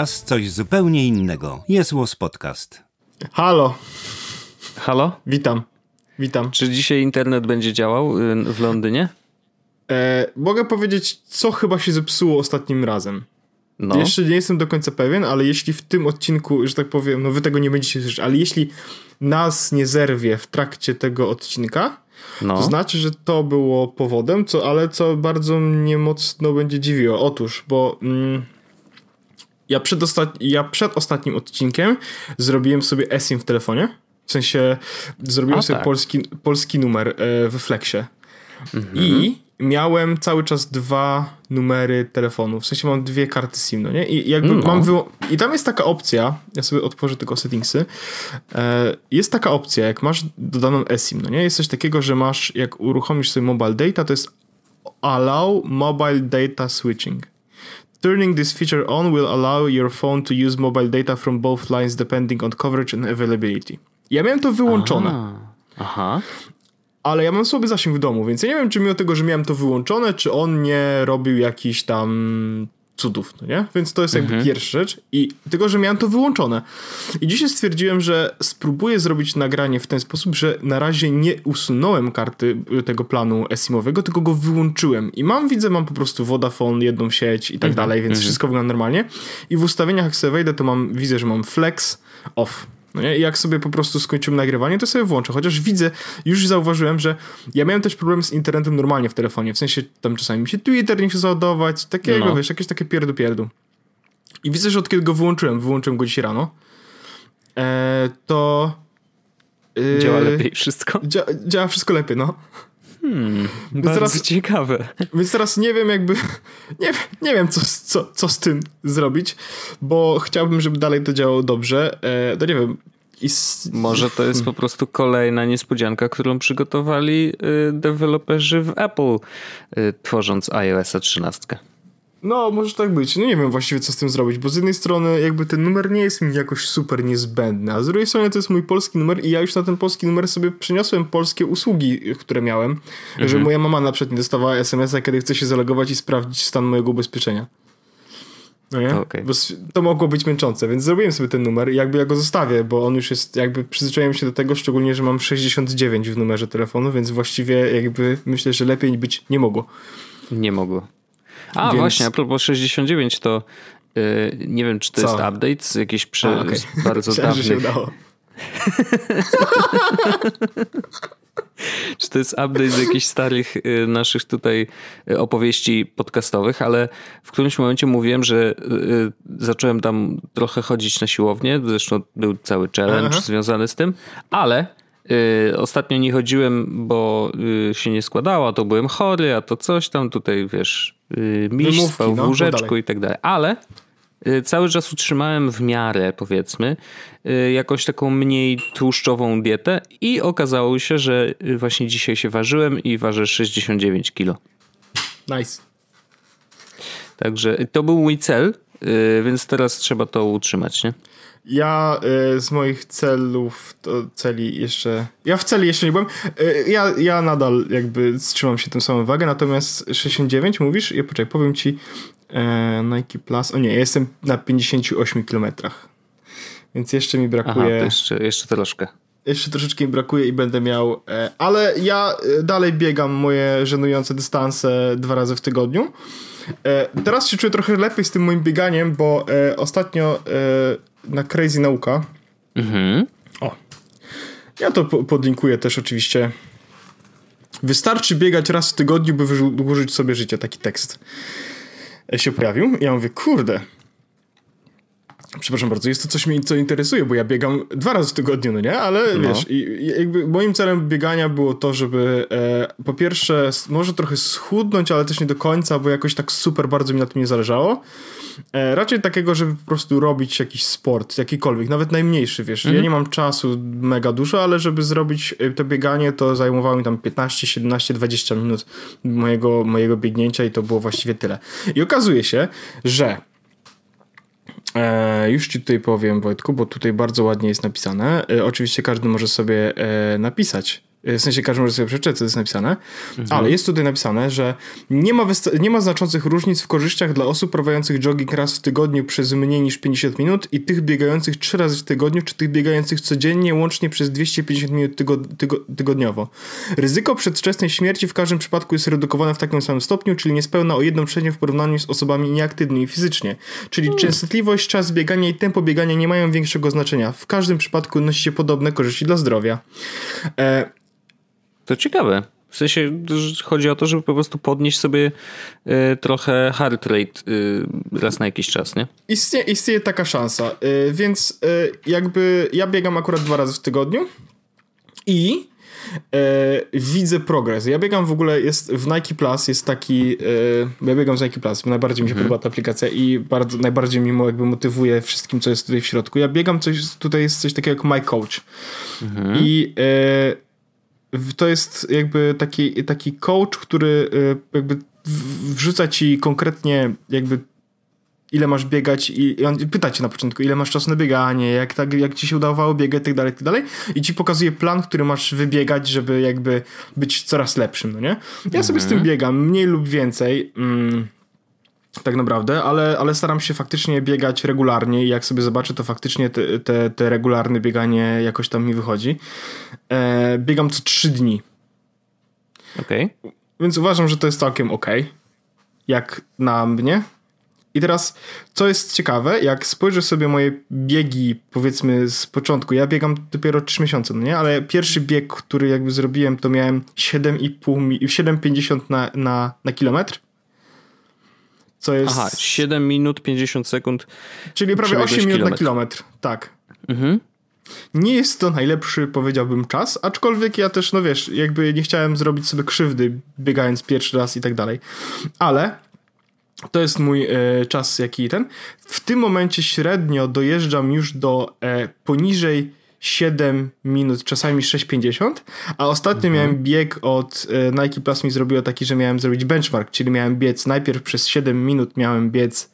teraz coś zupełnie innego. Jest Łos Podcast. Halo, Halo? witam. Witam. Czy dzisiaj internet będzie działał y, w Londynie? E, mogę powiedzieć, co chyba się zepsuło ostatnim razem. No. Jeszcze nie jestem do końca pewien, ale jeśli w tym odcinku, że tak powiem, no wy tego nie będziecie słyszeć, ale jeśli nas nie zerwie w trakcie tego odcinka, no. to znaczy, że to było powodem, co, ale co bardzo mnie mocno będzie dziwiło. Otóż, bo mm, ja, przed ja przed ostatnim odcinkiem zrobiłem sobie eSIM w telefonie. W sensie zrobiłem A, sobie tak. polski, polski numer e, we Flexie. Mhm. I miałem cały czas dwa numery telefonu. W sensie mam dwie karty SIM, no nie? I jakby No. mam wyło- I tam jest taka opcja, ja sobie otworzę tylko settingsy. E, jest taka opcja, jak masz dodaną eSIM, no nie? Jest coś takiego, że masz, jak uruchomisz sobie mobile data, to jest allow mobile data switching. Turning this feature on will allow your phone to use mobile data from both lines depending on coverage and availability. Ja miałem to wyłączone A, Aha. ale ja mam słaby zasięg w domu, więc ja nie wiem, czy mimo tego, że miałem to wyłączone, czy on nie robił jakichś tam cudów, no nie? Więc to jest jakby pierwsza rzecz. I tylko, że miałem to wyłączone. I dzisiaj stwierdziłem, że spróbuję zrobić nagranie w ten sposób, że na razie nie usunąłem karty y, tego planu eSIM-owego, tylko go wyłączyłem. I mam, widzę, mam po prostu Vodafone, jedną sieć i tak dalej, więc wszystko wygląda normalnie. I w ustawieniach, jak sobie wejdę, to mam, widzę, że mam flex off. No nie? I jak sobie po prostu skończymy nagrywanie, to sobie włączę. Chociaż widzę, już zauważyłem, że ja miałem też problem z internetem normalnie w telefonie. W sensie tam czasami mi się Twitter nie chce załadować, takiego, No. wiesz, jakieś takie pierdu pierdu. I widzę, że od kiedy go wyłączyłem, wyłączyłem go dzisiaj rano, e, to... e, Działa lepiej wszystko? Dzia, działa wszystko lepiej, no. Bardzo teraz- ciekawe. Więc teraz nie wiem jakby, nie, nie wiem co, co, co z tym zrobić, bo chciałbym, żeby dalej to działało dobrze. E, to nie wiem. I s- Może to jest po prostu kolejna niespodzianka, którą przygotowali y, deweloperzy w Apple, y, tworząc iOS 13. No, może tak być. No nie wiem właściwie, co z tym zrobić, bo z jednej strony jakby ten numer nie jest mi jakoś super niezbędny, a z drugiej strony to jest mój polski numer i ja już na ten polski numer sobie przeniosłem polskie usługi, które miałem, że moja mama na przykład nie dostawała SMS-a, kiedy chce się zalogować i sprawdzić stan mojego ubezpieczenia. No nie? Okej. Bo to mogło być męczące, więc zrobiłem sobie ten numer i jakby ja go zostawię, bo on już jest, jakby przyzwyczaiłem się do tego, szczególnie, że mam 69 w numerze telefonu, więc właściwie jakby myślę, że lepiej być nie mogło. Nie mogło. A Więc- właśnie, a propos 69 to y, nie wiem, czy to Co? jest update z jakiejś prze, A, okej. z bardzo się dawnych udało. czy to jest update z jakichś starych y, naszych tutaj y, opowieści podcastowych, ale w którymś momencie mówiłem, że y, zacząłem tam trochę chodzić na siłownię, zresztą był cały challenge Aha. związany z tym, ale ostatnio nie chodziłem, bo się nie składało, a to byłem chory, a to coś tam tutaj, wiesz, miś Wymówki, spał w no, mów łóżeczku i tak dalej, ale y, cały czas utrzymałem w miarę, powiedzmy, y, jakąś taką mniej tłuszczową dietę i okazało się, że y, właśnie dzisiaj się ważyłem i ważę 69 kilo. Nice. Także to był mój cel, y, więc teraz trzeba to utrzymać, nie? Ja y, z moich celów, to celi jeszcze. Ja w celi jeszcze nie byłem. Y, ja, ja nadal jakby trzymam się tą samą wagę, natomiast 69 mówisz? Ja poczekaj, powiem ci e, Nike Plus. O nie, ja jestem na 58 kilometrach. Więc jeszcze mi Aha, brakuje. to jeszcze, jeszcze troszkę. Jeszcze troszeczkę mi brakuje i będę miał. E, ale ja e, dalej biegam moje żenujące dystanse dwa razy w tygodniu. E, teraz się czuję trochę lepiej z tym moim bieganiem, bo e, ostatnio e, na Crazy Nauka. Mhm. O. Ja to po- podlinkuję też oczywiście. Wystarczy biegać raz w tygodniu, by wydłużyć sobie życie. Taki tekst się pojawił. Ja mówię, kurde. Przepraszam bardzo, jest to coś mnie co interesuje, bo ja biegam dwa razy w tygodniu, no nie? Ale No. wiesz, i, jakby moim celem biegania było to, żeby e, po pierwsze może trochę schudnąć, ale też nie do końca, bo jakoś tak super bardzo mi na tym nie zależało. E, raczej takiego, żeby po prostu robić jakiś sport, jakikolwiek, nawet najmniejszy, wiesz. Ja nie mam czasu mega dużo, ale żeby zrobić e, to bieganie, to zajmowało mi tam 15, 17, 20 minut mojego, mojego biegnięcia i to było właściwie tyle. I okazuje się, że E, już ci tutaj powiem, Wojtku, bo tutaj bardzo ładnie jest napisane. E, oczywiście każdy może sobie e, napisać w sensie każdy może sobie przeczytać, co jest napisane, mhm. ale jest tutaj napisane, że nie ma, nie ma znaczących różnic w korzyściach dla osób prowadzących jogging raz w tygodniu przez mniej niż 50 minut i tych biegających trzy razy w tygodniu, czy tych biegających codziennie łącznie przez 250 minut tygo, tygo, tygodniowo. Ryzyko przedwczesnej śmierci w każdym przypadku jest redukowane w takim samym stopniu, czyli niespełna o jedną trzecią w porównaniu z osobami nieaktywnymi fizycznie. Czyli hmm. częstotliwość, czas biegania i tempo biegania nie mają większego znaczenia. W każdym przypadku nosi się podobne korzyści dla zdrowia. E, to ciekawe. W sensie chodzi o to, żeby po prostu podnieść sobie y, trochę heart rate y, raz na jakiś czas, nie? Istnieje, istnieje taka szansa, y, więc jakby ja biegam akurat dwa razy w tygodniu i widzę progres. Ja biegam w ogóle, jest w Nike Plus jest taki, ja biegam z Nike Plus, najbardziej mi się mhm. podoba ta aplikacja i bardzo, najbardziej mi jakby motywuje wszystkim, co jest tutaj w środku. Ja biegam coś, tutaj jest coś takiego jak My Coach mhm. i to jest jakby taki, taki coach, który y, jakby wrzuca ci konkretnie jakby ile masz biegać i, on pyta cię na początku, ile masz czasu na bieganie, jak, tak, jak ci się udawało biegać, tak dalej, tak dalej i ci pokazuje plan, który masz wybiegać, żeby jakby być coraz lepszym, no nie? Ja sobie z tym mhm. biegam, mniej lub więcej, mm, tak naprawdę, ale, ale staram się faktycznie biegać regularnie i jak sobie zobaczę, to faktycznie te, te, te regularne bieganie jakoś tam mi wychodzi. E, biegam co trzy dni. Okej. Okay. Więc uważam, że to jest całkiem ok. Jak na mnie. I teraz, co jest ciekawe, jak spojrzę sobie moje biegi, powiedzmy z początku, ja biegam dopiero 3 miesiące, no nie? Ale pierwszy bieg, który jakby zrobiłem, to miałem 7,5, 7,50 na, na, na kilometr co jest... Aha, 7 minut 50 sekund. Czyli prawie 8 minut kilometr. na kilometr, tak. Mhm. Nie jest to najlepszy, powiedziałbym, czas, aczkolwiek ja też, no wiesz, jakby nie chciałem zrobić sobie krzywdy, biegając pierwszy raz i tak dalej. Ale to jest mój e, czas, jaki ten. W tym momencie średnio dojeżdżam już do e, poniżej 7 minut, czasami 6,50, a ostatnio mhm. miałem bieg od e, Nike Plus mi zrobiło taki, że miałem zrobić benchmark, czyli miałem biec najpierw przez 7 minut miałem biec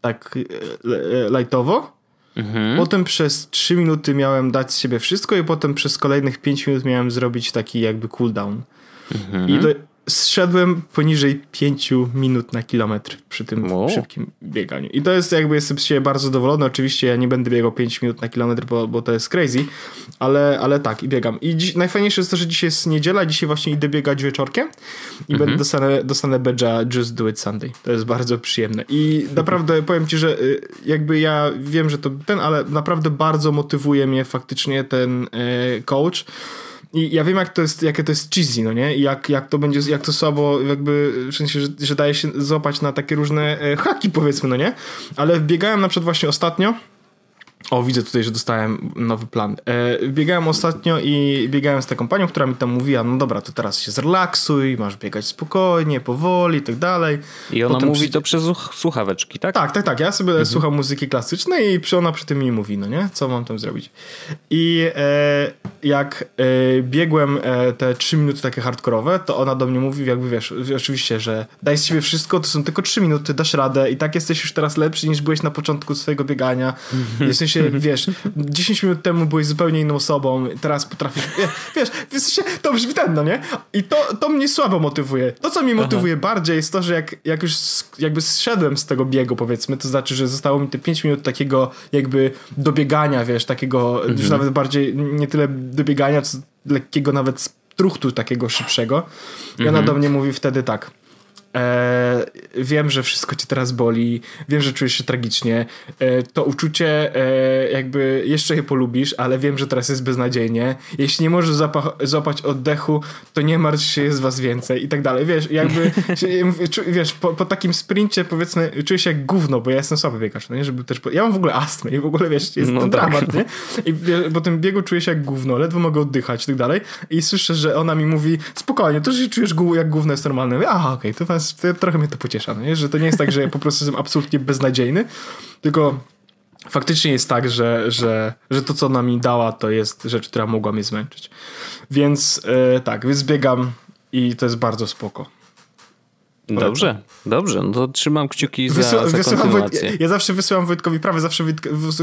tak e, e, lightowo, mhm. potem przez 3 minuty miałem dać z siebie wszystko i potem przez kolejnych 5 minut miałem zrobić taki jakby cooldown. Mhm. I to zszedłem poniżej 5 minut na kilometr przy tym wow. szybkim bieganiu. I to jest jakby jestem z siebie bardzo zadowolony. Oczywiście ja nie będę biegał 5 minut na kilometr, bo, bo to jest crazy, ale, ale tak i biegam. I dziś, najfajniejsze jest to, że dzisiaj jest niedziela, dzisiaj właśnie idę biegać wieczorkiem i mhm. będę dostanę, dostanę badge'a Just Do It Sunday. To jest bardzo przyjemne. I naprawdę powiem ci, że y, jakby ja wiem, że to ten, ale naprawdę bardzo motywuje mnie faktycznie ten e, coach i ja wiem, jak to jest, jakie to jest cheesy, no nie? I jak, jak to będzie, jak to słabo, jakby, w sensie, że, że daje się złapać na takie różne e, haki, powiedzmy, no nie? Ale biegałem na przykład właśnie ostatnio o, widzę tutaj, że dostałem nowy plan. E, biegałem ostatnio i biegałem z taką panią, która mi tam mówiła, no dobra, to teraz się zrelaksuj, masz biegać spokojnie, powoli i tak dalej. I ona Potem mówi przy... to przez słuchaweczki, tak? Tak, tak, tak. Ja sobie mhm. słucham muzyki klasycznej i ona przy tym mi mówi, no nie? Co mam tam zrobić? I e, jak e, biegłem e, te trzy minuty takie hardkorowe, to ona do mnie mówi, jakby wiesz, oczywiście, że daj z siebie wszystko, to są tylko trzy minuty, dasz radę i tak jesteś już teraz lepszy niż byłeś na początku swojego biegania. Jesteś sensie, wiesz, 10 minut temu byłeś zupełnie inną osobą, teraz potrafisz, wiesz, w sensie, to brzmi ten, no nie? I to, to mnie słabo motywuje. To, co mnie motywuje Aha. bardziej jest to, że jak, jak już jakby zszedłem z tego biegu, powiedzmy, to znaczy, że zostało mi te 5 minut takiego jakby dobiegania, wiesz, takiego, mhm. już nawet bardziej nie tyle dobiegania, co lekkiego nawet struchtu takiego szybszego. I ona mhm. do mnie mówi wtedy tak, E, wiem, że wszystko cię teraz boli, wiem, że czujesz się tragicznie. E, to uczucie e, jakby jeszcze je polubisz, ale wiem, że teraz jest beznadziejnie. Jeśli nie możesz złapać oddechu, to nie martw się, jest was więcej i tak dalej. Wiesz, jakby wiesz, po, po, takim sprincie powiedzmy czuję się jak gówno, bo ja jestem słaby biegacz, no nie? Żeby też, ja mam w ogóle astmę i w ogóle wiesz, jest no ten tak. dramat, nie? I po tym biegu czuję się jak gówno, ledwo mogę oddychać i tak dalej. I słyszę, że ona mi mówi, spokojnie, to, że się czujesz jak gówno jest normalne. Aha, okej, okay, to was to trochę mnie to pociesza, no nie? że to nie jest tak, że ja po prostu jestem absolutnie beznadziejny, tylko faktycznie jest tak, że, że, że to, co ona mi dała, to jest rzecz, która mogła mnie zmęczyć. Więc e, tak, więc biegam i to jest bardzo spoko. Dobrze, dobrze, no to trzymam kciuki za, Wysyła, za Wojt, ja zawsze wysyłam Wojtkowi, prawie zawsze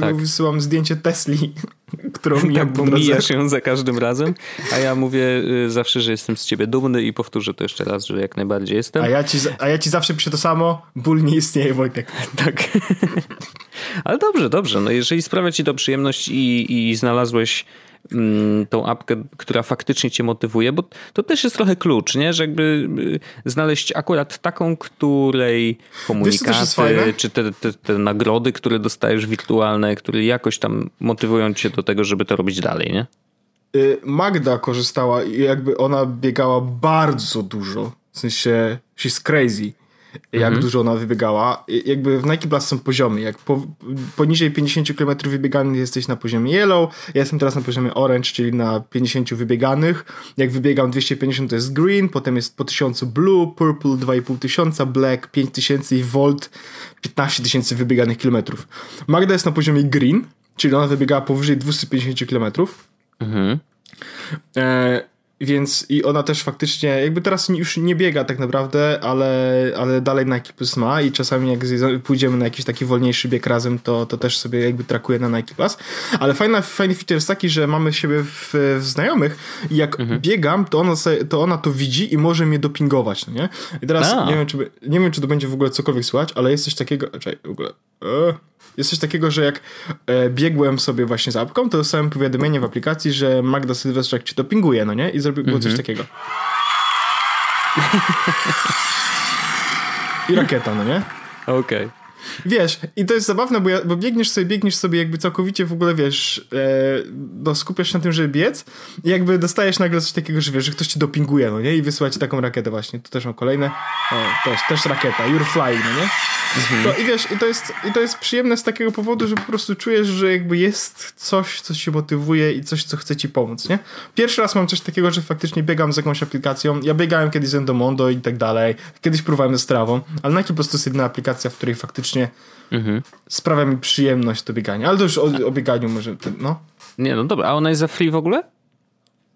tak. wysyłam zdjęcie Tesli, którą mijam tak, bo mijasz ją za każdym razem, a ja mówię y, zawsze, że jestem z ciebie dumny i powtórzę to jeszcze raz, że jak najbardziej jestem. A ja, ci, a ja ci zawsze piszę to samo, ból nie istnieje, Wojtek. Tak. Ale dobrze, dobrze. No jeżeli sprawia ci to przyjemność i, i znalazłeś tą apkę, która faktycznie cię motywuje, bo to też jest trochę klucz, nie? Że jakby y, znaleźć akurat taką, której komunikaty, czy te, te, te nagrody, które dostajesz wirtualne, które jakoś tam motywują cię do tego, żeby to robić dalej, nie? Y, Magda korzystała i jakby ona biegała bardzo dużo. W sensie, she's crazy. Jak Mhm. dużo ona wybiegała. Jakby w Nike Plus są poziomy. Jak po, poniżej 50 km wybieganych jesteś na poziomie yellow. Ja jestem teraz na poziomie orange, czyli na 50 wybieganych. Jak wybiegam 250 to jest green, potem jest po 1000 blue, purple 2,5 tysiąca, black 5000 i volt 15 tysięcy wybieganych kilometrów. Magda jest na poziomie green, czyli ona wybiegała powyżej 250 kilometrów. Mhm. E, więc i ona też faktycznie, jakby teraz już nie biega tak naprawdę, ale, ale dalej Nike Plus ma i czasami jak pójdziemy na jakiś taki wolniejszy bieg razem, to, to też sobie jakby trakuje na Nike Plus. Ale fajna, fajny feature jest taki, że mamy siebie w, w znajomych i jak biegam, to ona, sobie, to ona to widzi i może mnie dopingować, no nie? I teraz A. nie wiem, czy, nie wiem, czy to będzie w ogóle cokolwiek słychać, ale jest coś takiego, czekaj, w ogóle... E, jest coś takiego, że jak e, biegłem sobie właśnie z apką, to dostałem powiadomienie w aplikacji, że Magda Sylwestrzak ci dopinguje, no nie? I zrobił było coś takiego. I rakieta, no nie? Okej. Wiesz, i to jest zabawne, bo, ja, bo biegniesz sobie, biegniesz sobie jakby całkowicie w ogóle, wiesz, e, no skupiasz się na tym, żeby biec i jakby dostajesz nagle coś takiego, że wiesz, że ktoś ci dopinguje, no nie? I wysyła ci taką rakietę właśnie. Tu też mam kolejne. O, też, też rakieta. You're flying, no nie? No i wiesz, i to, jest, i to jest przyjemne z takiego powodu, że po prostu czujesz, że jakby jest coś, co cię motywuje i coś, co chce ci pomóc, nie? Pierwszy raz mam coś takiego, że faktycznie biegam z jakąś aplikacją. Ja biegałem kiedyś z Endomondo i tak dalej. Kiedyś próbowałem ze Strawą, ale Nike po prostu jest jedyna aplikacja, w której faktycznie sprawia mi przyjemność to bieganie. Ale to już o, o bieganiu może, no. Nie, no dobra, a ona jest za free w ogóle?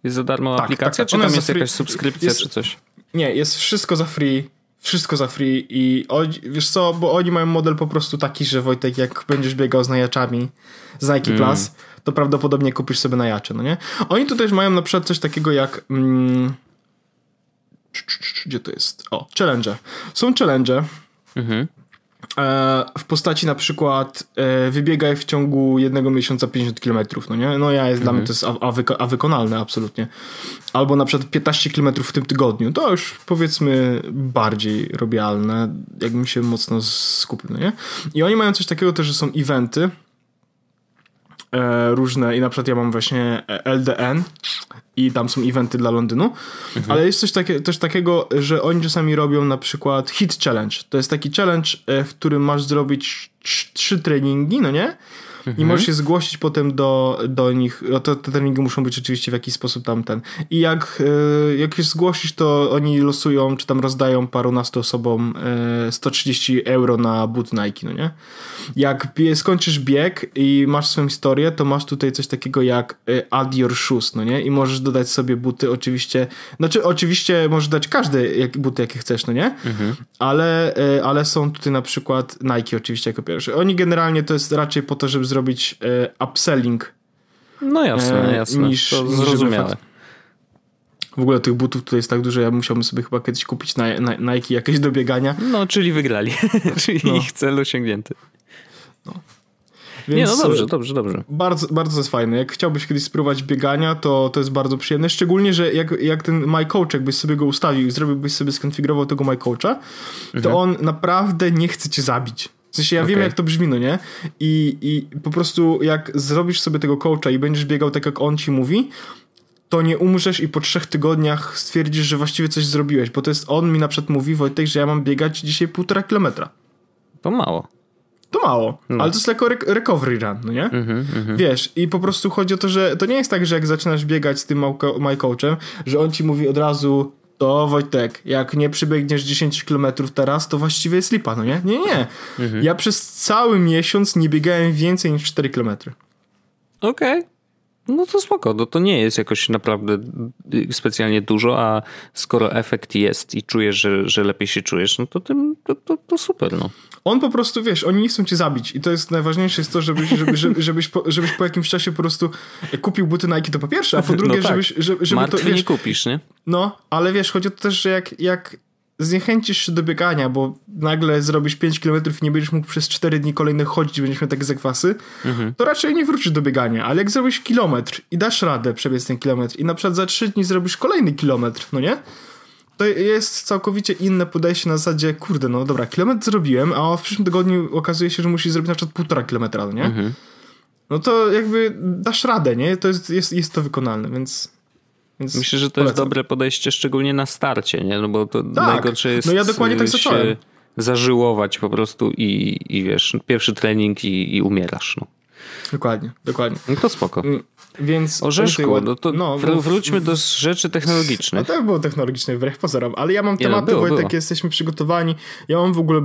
Jest za darmo Tak, aplikacja, tak, tak. czy tam jest jest jakaś subskrypcja, Jest- czy coś? Nie, jest wszystko za free. Wszystko za free i oni, wiesz co, bo oni mają model po prostu taki, że Wojtek, jak będziesz biegał z najaczami z Nike Plus, to prawdopodobnie kupisz sobie najacze, no nie? Oni tu też mają na przykład coś takiego jak mm, gdzie to jest? O, challenge. Są challenge Mhm. E, w postaci na przykład e, wybiegaj w ciągu jednego miesiąca 50 km, no nie? No ja jest, dla mnie to jest a, a, wyko- a wykonalne absolutnie. Albo na przykład 15 km w tym tygodniu. To już powiedzmy bardziej robialne, jakbym się mocno skupił, no nie? I oni mają coś takiego też, że są eventy różne i na przykład ja mam właśnie LDN i tam są eventy dla Londynu, ale jest coś takie, też takiego, że oni czasami robią na przykład hit challenge. To jest taki challenge, e, w którym masz zrobić trz- trzy treningi, no nie? I możesz się zgłosić potem do, do nich. No to te treningi muszą być oczywiście w jakiś sposób tam ten. I jak, e, jak się zgłosisz, to oni losują, czy tam rozdają parunastu osobom e, 130 euro na but Nike, no nie? Jak skończysz bieg i masz swoją historię, to masz tutaj coś takiego jak e, add your shoes, no nie? I możesz dodać sobie buty oczywiście, znaczy oczywiście możesz dać każde jak, buty, jakie chcesz, no nie? Ale, e, ale są tutaj na przykład Nike oczywiście jako pierwszy. Oni generalnie to jest raczej po to, żeby zrobić e, upselling No jasne, E, jasne. niż- to zrozumiałe. w ogóle tych butów tutaj jest tak dużo, ja musiałbym sobie chyba kiedyś kupić na, na, Nike jakieś do biegania. No, czyli wygrali. czyli No. ich cel osiągnięty. Więc Nie, no dobrze, e, dobrze, dobrze. Bardzo, bardzo jest fajne. Jak chciałbyś kiedyś spróbować biegania, to, to jest bardzo przyjemne. Szczególnie, że jak, jak ten My Coach, jakbyś sobie go ustawił i zrobiłbyś sobie, skonfigurował tego My Coacha, to on naprawdę nie chce cię zabić. W sensie ja wiem, Okej. jak to brzmi, no nie? I, I po prostu jak zrobisz sobie tego coacha i będziesz biegał tak, jak on ci mówi, to nie umrzesz i po trzech tygodniach stwierdzisz, że właściwie coś zrobiłeś, bo to jest, on mi na przykład mówi, Wojtek, że ja mam biegać dzisiaj półtora kilometra. To mało. To mało, No. ale to jest jako rec- recovery run, no nie? Mhm, Wiesz, i po prostu chodzi o to, że to nie jest tak, że jak zaczynasz biegać z tym my coachem, że on ci mówi od razu to Wojtek, jak nie przybiegniesz 10 km teraz, to właściwie jest lipa, no nie? Nie, nie. Mhm. Ja przez cały miesiąc nie biegałem więcej niż 4 km. Okej. No to spoko, no to nie jest jakoś naprawdę specjalnie dużo, a skoro efekt jest i czujesz, że, że lepiej się czujesz, no to, tym, to, to, to super, no. On po prostu, wiesz, oni nie chcą cię zabić i to jest najważniejsze jest to, żebyś, żeby, żeby, żebyś, po, żebyś po jakimś czasie po prostu kupił buty Nike to po pierwsze, a po drugie, no tak. żebyś, żeby, żeby Martwy to, wiesz, nie kupisz, nie? No, ale wiesz, chodzi o to też, że jak, jak zniechęcisz się do biegania, bo nagle zrobisz 5 km i nie będziesz mógł przez 4 dni kolejnych chodzić będziesz miał takie zakwasy, Mhm. to raczej nie wrócisz do biegania. Ale jak zrobisz kilometr i dasz radę przebiec ten kilometr i na przykład za 3 dni zrobisz kolejny kilometr, no nie? To jest całkowicie inne podejście na zasadzie, kurde, no dobra, kilometr zrobiłem, a w przyszłym tygodniu okazuje się, że musisz zrobić na przykład półtora kilometra, no nie? Mhm. No to jakby dasz radę, nie? To jest, jest, jest to wykonalne, więc... więc Myślę, że to jest polecam. dobre podejście, szczególnie na starcie, nie? No bo to Tak. najgorsze jest No ja dokładnie tak zacząłem. zażyłować po prostu i, i wiesz, pierwszy trening i, i umierasz, no. Dokładnie, dokładnie. no to spoko. Mm, Więc... Orzeszku, no to no, wr- wróćmy do rzeczy No technologicznych. to było technologiczne wbrew pozorom, ale ja mam no, tematy, było, Wojtek, jesteśmy przygotowani. Ja mam w ogóle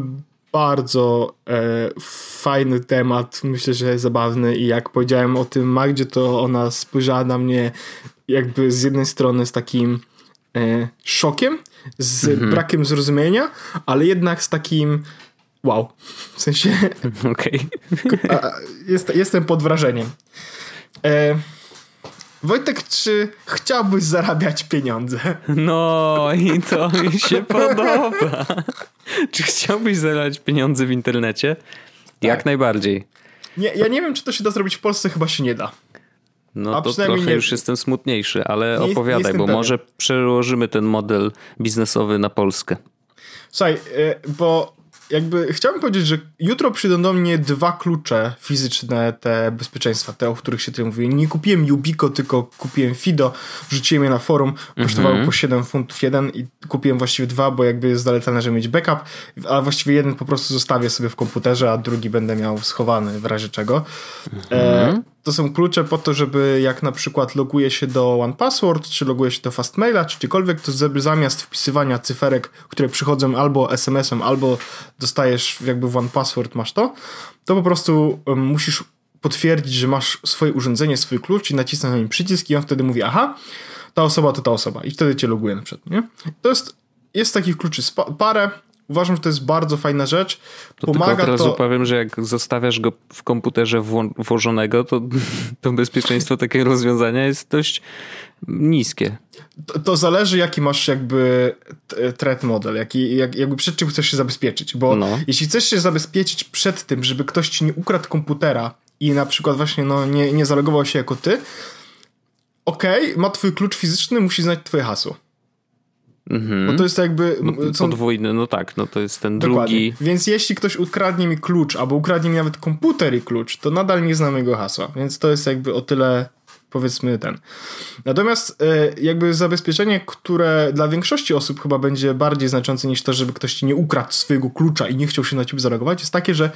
bardzo e, fajny temat, myślę, że zabawny i jak powiedziałem o tym Magdzie, to ona spojrzała na mnie jakby z jednej strony z takim e, szokiem, z Mhm. brakiem zrozumienia, ale jednak z takim wow. W sensie Okej. a, jest, jestem pod wrażeniem. E, Wojtek, czy chciałbyś zarabiać pieniądze? No i to mi się podoba. Czy chciałbyś zarabiać pieniądze w internecie? Jak Tak. najbardziej. Nie, ja nie wiem, czy to się da zrobić w Polsce, chyba się nie da. No A to trochę nie- już jestem smutniejszy, ale Nie nie opowiadaj, jestem bo pewien. może przełożymy ten model biznesowy na Polskę. Słuchaj, e, bo jakby chciałbym powiedzieć, że jutro przyjdą do mnie dwa klucze fizyczne, te bezpieczeństwa, te, o których się tutaj mówiłem. Nie kupiłem Yubico, tylko kupiłem Fido, wrzuciłem je na forum, kosztowały po 7 funtów jeden i kupiłem właściwie dwa, bo jakby jest zalecane, żeby mieć backup, a właściwie jeden po prostu zostawię sobie w komputerze, a drugi będę miał schowany w razie czego. E, to są klucze po to, żeby jak na przykład loguję się do OnePassword, czy loguję się do Fastmaila, czy gdziekolwiek, to zamiast wpisywania cyferek, które przychodzą albo SMS-em, albo dostajesz jakby w OnePassword masz to, to po prostu musisz potwierdzić, że masz swoje urządzenie, swój klucz i nacisnąć na nim przycisk i on wtedy mówi, aha, ta osoba to ta osoba i wtedy cię loguje na przykład, nie? To jest, jest takich kluczy parę, uważam, że to jest bardzo fajna rzecz, To tylko pomaga od razu to... powiem, że jak zostawiasz go w komputerze wło- włożonego, to, to bezpieczeństwo takiego rozwiązania jest dość niskie. To, to zależy, jaki masz jakby threat model, jaki, jak, jakby przed czym chcesz się zabezpieczyć, bo No. jeśli chcesz się zabezpieczyć przed tym, żeby ktoś ci nie ukradł komputera i na przykład właśnie no, nie, nie zalogował się jako ty, okej, ma twój klucz fizyczny, musi znać twoje hasło. Mhm. Bo to jest jakby... są- Podwójny, no tak, no to jest ten Dokładnie. drugi. Więc jeśli ktoś ukradnie mi klucz, albo ukradnie mi nawet komputer i klucz, to nadal nie znam jego hasła. Więc to jest jakby o tyle powiedzmy ten. Natomiast e, jakby zabezpieczenie, które dla większości osób chyba będzie bardziej znaczące niż to, żeby ktoś ci nie ukradł swojego klucza i nie chciał się na ciebie zalogować, jest takie, że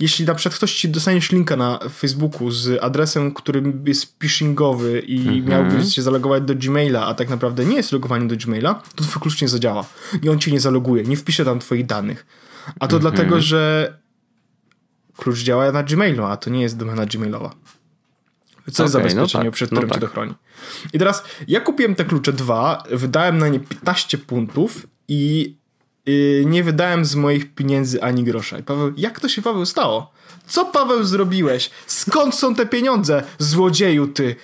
jeśli na przykład ktoś ci dostaniesz linka na Facebooku z adresem, który jest phishingowy i miałbyś się zalogować do Gmaila, a tak naprawdę nie jest logowanie do Gmaila, to twój klucz nie zadziała. I on cię nie zaloguje, nie wpisze tam twoich danych. A to dlatego, że klucz działa na Gmailu, a to nie jest domena Gmailowa. Co jest no zabezpieczenie, tak, przed no którym tak. cię dochroni. I teraz ja kupiłem te klucze dwa, wydałem na nie 15 puntów i nie wydałem z moich pieniędzy ani grosza. I Paweł, jak to się Paweł stało? Co Paweł zrobiłeś? Skąd są te pieniądze, złodzieju ty?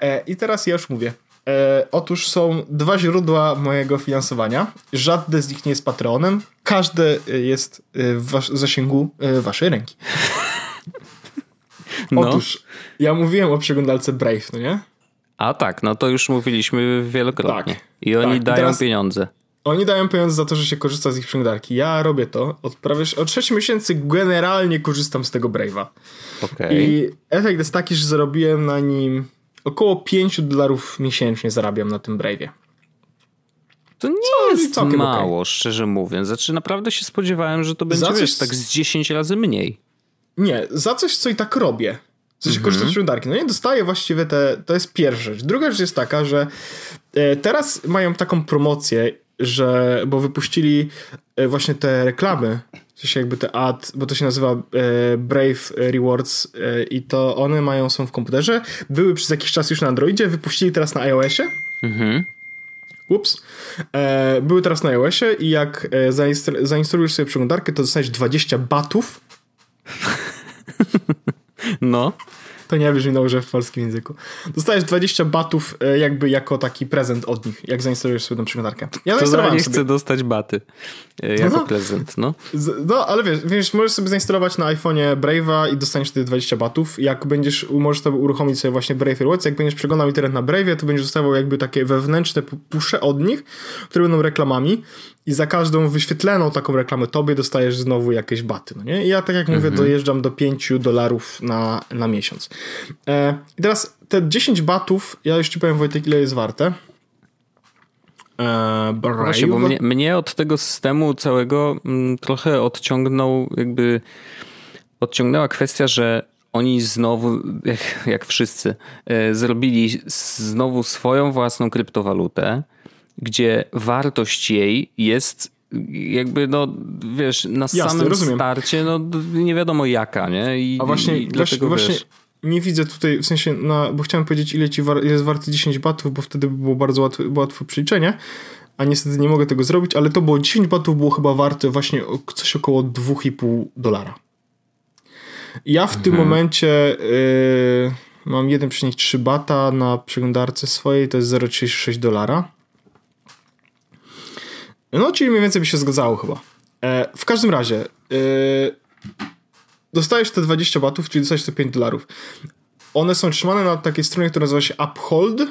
E, I teraz ja już mówię. E, otóż są dwa źródła mojego finansowania. Żadne z nich nie jest patronem. Każde e, jest e, w was- zasięgu e, waszej ręki. No. Otóż ja mówiłem o przeglądalce Brave, no nie? A tak, no to już mówiliśmy wielokrotnie. Tak. I oni Tak, i dają teraz- pieniądze. Oni dają pieniądze za to, że się korzysta z ich przeglądarki. Ja robię to. Od prawie od 6 miesięcy generalnie korzystam z tego Brave'a. Okej. I efekt jest taki, że zarobiłem na nim około 5 dolarów miesięcznie zarabiam na tym Brave'ie. To nie jest całkiem mało, szczerze mówiąc. Znaczy naprawdę się spodziewałem, że to będzie Za coś- wiesz, tak z 10 razy mniej. Nie, za coś, co i tak robię. W sensie korzystam z przeglądarki. No nie dostaję właściwie te, to jest pierwsza rzecz. Druga rzecz jest taka, że e, teraz mają taką promocję, że, bo wypuścili e, właśnie te reklamy w sensie jakby te ad, bo to się nazywa e, Brave Rewards e, i to one mają, są w komputerze, były przez jakiś czas już na Androidzie, wypuścili teraz na iOSie. Mhm. Ups. Były teraz na iOSie i jak zainstalujesz sobie przeglądarkę, to dostaniesz 20 batów. No to nie brzmi dobrze w polskim języku. Dostajesz 20 batów e, jakby jako taki prezent od nich, jak zainstalujesz sobie tą przeglądarkę. Ja to za nie chcę dostać baty e, jako no, prezent, no. No, ale wiesz, wiesz, możesz sobie zainstalować na iPhone'ie Brave'a i dostaniesz wtedy 20 batów. Jak będziesz, możesz sobie uruchomić sobie właśnie Brave Rewards, jak będziesz przeglądał internet na Brave'ie, to będziesz dostawał jakby takie wewnętrzne pusze od nich, które będą reklamami i za każdą wyświetloną taką reklamę tobie dostajesz znowu jakieś baty, no nie? I ja tak jak mówię, mhm. dojeżdżam do 5 dolarów na, na miesiąc. E, I teraz te 10 batów, ja już ci powiem Wojtek, ile jest warte. E, Właśnie, bo mnie, mnie, od tego systemu całego m, mm, trochę odciągnął jakby odciągnęła kwestia, że oni znowu, jak, jak wszyscy, e, zrobili znowu swoją własną kryptowalutę, gdzie wartość jej jest jakby, no wiesz, na Jasne, samym rozumiem. starcie, no nie wiadomo jaka, nie? I, A właśnie, i dlatego, właśnie, wiesz, nie widzę tutaj, w sensie, no, bo chciałem powiedzieć, ile ci war, jest warte 10 batów, bo wtedy by było bardzo łatwe, łatwe przeliczenie, a niestety nie mogę tego zrobić, ale to było 10 batów było chyba warte właśnie coś około 2,5 dolara. Ja w mhm. tym momencie yy, mam 1,3 bata na przeglądarce swojej, to jest 0,36 dolara. No, czyli mniej więcej by się zgadzało chyba. E, w każdym razie, e, dostajesz te 20 batów, czyli dostajesz te 5 dolarów. One są trzymane na takiej stronie, która nazywa się Uphold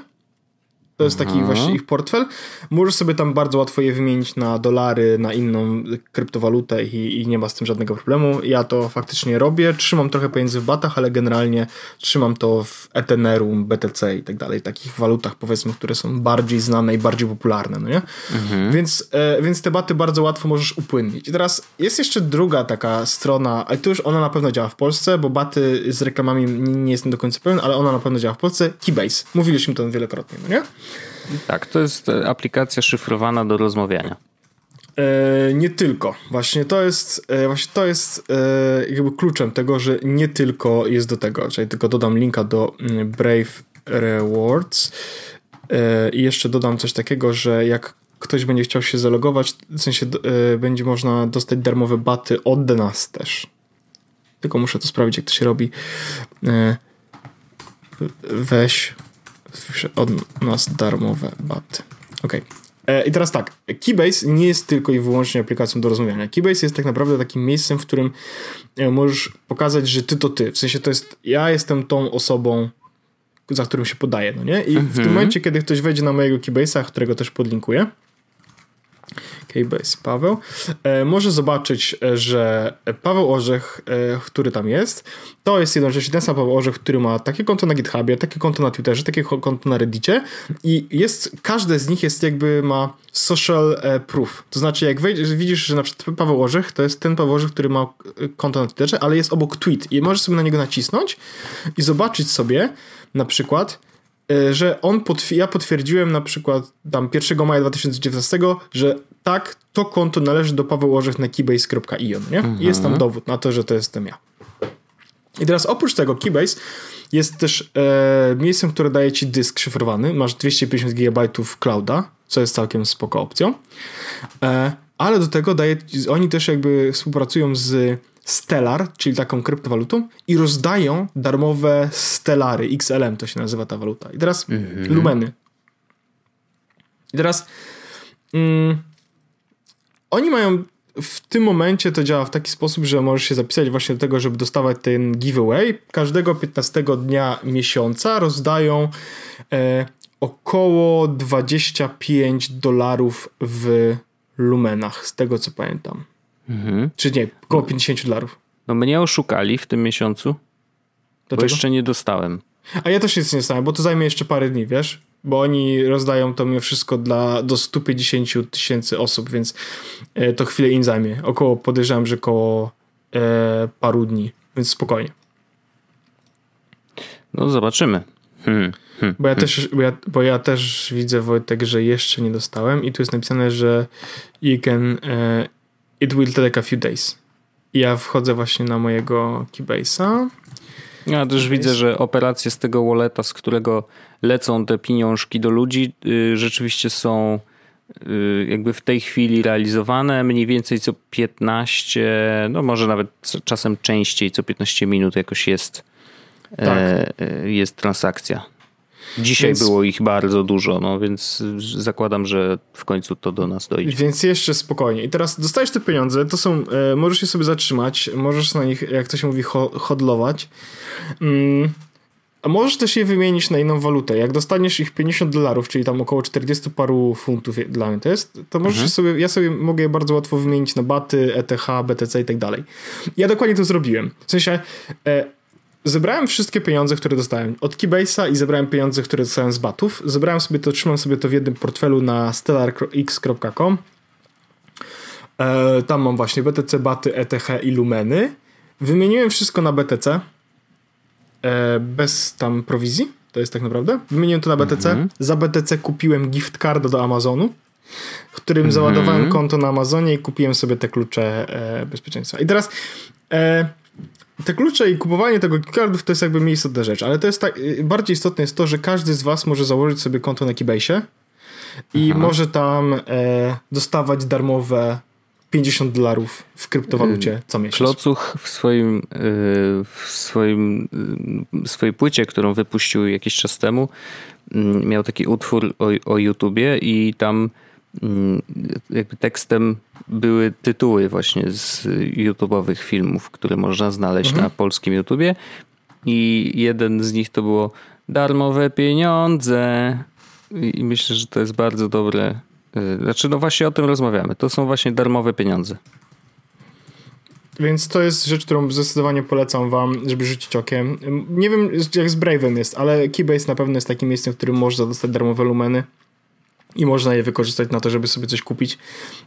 to jest taki właśnie ich portfel. Możesz sobie tam bardzo łatwo je wymienić na dolary, na inną kryptowalutę i, i, nie ma z tym żadnego problemu. Ja to faktycznie robię. Trzymam trochę pieniędzy w batach, ale generalnie trzymam to w Ethereum, BTC i tak dalej. Takich walutach powiedzmy, które są bardziej znane i bardziej popularne, no nie? Mhm. Więc, e, więc te baty bardzo łatwo możesz upłynnić. I teraz jest jeszcze druga taka strona, ale to już ona na pewno działa w Polsce, bo baty z reklamami nie jestem do końca pewien, ale ona na pewno działa w Polsce. Keybase. Mówiliśmy to wielokrotnie, no nie? Tak, to jest e, aplikacja szyfrowana do rozmawiania. E, nie tylko. Właśnie to jest, e, właśnie to jest e, jakby kluczem tego, że nie tylko jest do tego. Czyli tylko dodam linka do mm, Brave Rewards e, i jeszcze dodam coś takiego, że jak ktoś będzie chciał się zalogować, w sensie e, będzie można dostać darmowe baty od nas też. Tylko muszę to sprawdzić, jak to się robi. weź od nas darmowe baty. Ok. E, I teraz tak, Keybase nie jest tylko i wyłącznie aplikacją do rozmawiania. Keybase jest tak naprawdę takim miejscem, w którym e, możesz pokazać, że ty to ty. W sensie to jest, ja jestem tą osobą, za którym się podaję, no nie? I w tym mhm. momencie, kiedy ktoś wejdzie na mojego Keybase'a, którego też podlinkuję, Paweł, e, może zobaczyć, e, że Paweł Orzech, e, który tam jest, to jest jednocześnie ten sam Paweł Orzech, który ma takie konto na GitHubie, takie konto na Twitterze, takie konto na Reddicie i jest, każde z nich jest jakby ma social proof. To znaczy, jak wejdziesz, widzisz, że na przykład Paweł Orzech to jest ten Paweł Orzech, który ma konto na Twitterze, ale jest obok tweet i możesz sobie na niego nacisnąć i zobaczyć sobie na przykład, że on potw ja potwierdziłem na przykład tam 1 maja 2019, że tak, to konto należy do Paweł Orzech na keybase.io, nie? Mhm. Jest tam dowód na to, że to jestem ja. I teraz oprócz tego Keybase jest też e, miejscem, które daje ci dysk szyfrowany. Masz 250 GB clouda, co jest całkiem spoko opcją. E, ale do tego daje, oni też jakby współpracują z Stellar, czyli taką kryptowalutą i rozdają darmowe Stellary, XLM to się nazywa ta waluta. I teraz mhm. Lumeny. I teraz mm, oni mają w tym momencie to działa w taki sposób, że możesz się zapisać właśnie do tego, żeby dostawać ten giveaway. Każdego 15 dnia miesiąca rozdają e, około 25 dolarów w lumenach, z tego co pamiętam. Mhm. Czy nie, około 50 dolarów. No mnie oszukali w tym miesiącu, Dlaczego? bo jeszcze nie dostałem. A ja też nic nie dostałem, bo to zajmie jeszcze parę dni, wiesz? Bo oni rozdają to mimo wszystko dla, do 150 tysięcy osób, więc e, to chwilę im zajmie. Około, podejrzewam, że około e, paru dni, więc spokojnie. No zobaczymy. Hmm. Hmm. Bo, ja hmm. też, bo, ja, bo ja też widzę, Wojtek, że jeszcze nie dostałem i tu jest napisane, że you can, uh, it will take a few days. Ja wchodzę właśnie na mojego Keybase'a. Ja też widzę, że operacje z tego walleta, z którego lecą te pieniążki do ludzi, yy, rzeczywiście są yy, jakby w tej chwili realizowane mniej więcej co 15, no może nawet czasem częściej, co 15 minut jakoś jest, tak. yy, jest transakcja. Dzisiaj więc, było ich bardzo dużo, no więc zakładam, że w końcu to do nas dojdzie. Więc jeszcze spokojnie. I teraz dostajesz te pieniądze, to są, e, możesz je sobie zatrzymać, możesz na nich, jak to się mówi, ho hodlować. Mm. A możesz też je wymienić na inną walutę. Jak dostaniesz ich 50 dolarów, czyli tam około 40 paru funtów dla mnie to jest, to możesz mhm. sobie, ja sobie mogę je bardzo łatwo wymienić na baty, ETH, BTC i tak dalej. Ja dokładnie to zrobiłem. W sensie, e, zebrałem wszystkie pieniądze, które dostałem od Keybase'a i zebrałem pieniądze, które dostałem z batów. Zebrałem sobie to, trzymam sobie to w jednym portfelu na stellarx.com. E, tam mam właśnie BTC, baty, ETH i Lumeny. Wymieniłem wszystko na BTC e, bez tam prowizji. To jest tak naprawdę. Wymieniłem to na BTC. Mm -hmm. Za BTC kupiłem gift card do Amazonu, którym mm -hmm. załadowałem konto na Amazonie i kupiłem sobie te klucze e, bezpieczeństwa. I teraz e, te klucze i kupowanie tego cardów to jest jakby mniej istotna rzecz, ale to jest tak, y, bardziej istotne jest to, że każdy z was może założyć sobie konto na Keybase i Aha. może tam e, dostawać darmowe 50 dolarów w kryptowalucie y, co miesiąc. Klocuch w swoim, y, w swoim swojej płycie, którą wypuścił jakiś czas temu, miał taki utwór o, o YouTubie i tam jakby tekstem były tytuły właśnie z YouTube'owych filmów, które można znaleźć mhm. na polskim YouTubie i jeden z nich to było darmowe pieniądze i myślę, że to jest bardzo dobre. Y, znaczy, no właśnie o tym rozmawiamy. To są właśnie darmowe pieniądze. Więc to jest rzecz, którą zdecydowanie polecam wam, żeby rzucić okiem. Nie wiem jak z Brave'em jest, ale Keybase na pewno jest takim miejscem, w którym można dostać darmowe lumeny i można je wykorzystać na to, żeby sobie coś kupić,